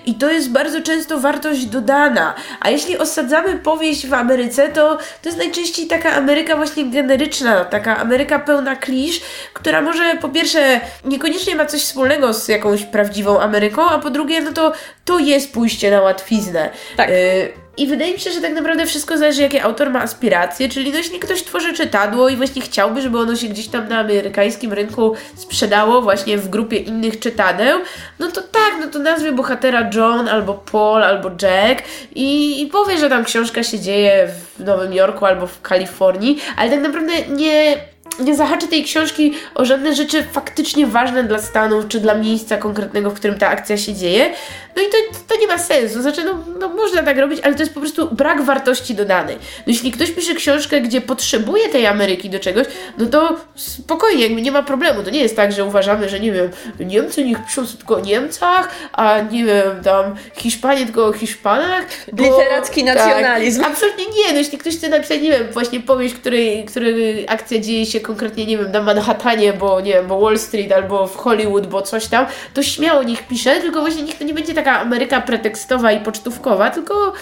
i to jest bardzo często wartość dodana. A jeśli osadzamy powieść w Ameryce, to to jest najczęściej taka Ameryka właśnie generyczna, taka Ameryka pełna klisz, która może po pierwsze niekoniecznie ma coś wspólnego z jakąś prawdziwą Ameryką, a po drugie, no to to jest pójście na łatwiznę. Tak. Y i wydaje mi się, że tak naprawdę wszystko zależy, jakie autor ma aspiracje, czyli no jeśli ktoś tworzy czytadło i właśnie chciałby, żeby ono się gdzieś tam na amerykańskim rynku sprzedało właśnie w grupie innych czytadeł, no to tak, no to nazwie bohatera John, albo Paul, albo Jack i, i powie, że tam książka się dzieje w Nowym Jorku albo w Kalifornii, ale tak naprawdę nie nie zahaczy tej książki o żadne rzeczy faktycznie ważne dla Stanów, czy dla miejsca konkretnego, w którym ta akcja się dzieje. No i to, to nie ma sensu. Znaczy, no, no można tak robić, ale to jest po prostu brak wartości dodanej. No jeśli ktoś pisze książkę, gdzie potrzebuje tej Ameryki do czegoś, no to spokojnie, jakby nie ma problemu. To nie jest tak, że uważamy, że nie wiem, Niemcy niech piszą tylko o Niemcach, a nie wiem, tam Hiszpanie tylko o Hiszpanach. Bo, Literacki tak, nacjonalizm. Tak, absolutnie nie. No jeśli ktoś chce napisać, nie wiem, właśnie powieść, której, której akcja dzieje się konkretnie, nie wiem, na Manhattanie, bo nie wiem, bo Wall Street albo w Hollywood, bo coś tam, to śmiało niech pisze, tylko właśnie niech to nie będzie taka Ameryka pretekstowa i pocztówkowa, tylko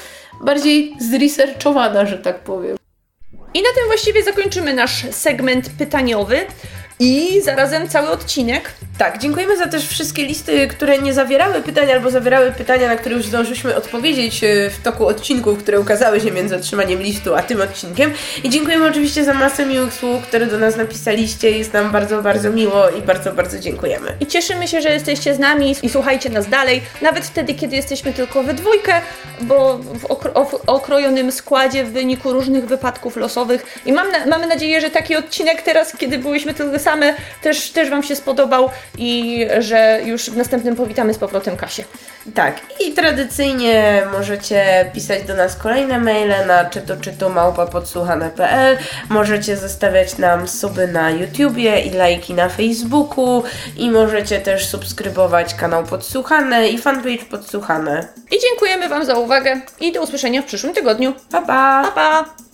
bardziej zresearchowana, że tak powiem. I na tym właściwie zakończymy nasz segment pytaniowy i zarazem cały odcinek. Tak, dziękujemy za też wszystkie listy, które nie zawierały pytań albo zawierały pytania, na które już zdążyliśmy odpowiedzieć e, w toku odcinków, które ukazały się między otrzymaniem listu a tym odcinkiem. I dziękujemy oczywiście za masę miłych słów, które do nas napisaliście. Jest nam bardzo, bardzo miło i bardzo, bardzo dziękujemy. I cieszymy się, że jesteście z nami i słuchajcie nas dalej, nawet wtedy, kiedy jesteśmy tylko we dwójkę, bo w, okro w okrojonym składzie w wyniku różnych wypadków losowych. I mam na mamy nadzieję, że taki odcinek teraz, kiedy byliśmy tylko same, też, też Wam się spodobał i że już w następnym powitamy z powrotem Kasię. Tak, i tradycyjnie możecie pisać do nas kolejne maile na czytu czytu małpapodsłuchane.pl Możecie zostawiać nam suby na YouTubie i lajki na Facebooku i możecie też subskrybować kanał Podsłuchane i fanpage Podsłuchane. I dziękujemy Wam za uwagę i do usłyszenia w przyszłym tygodniu. Pa pa! pa, pa.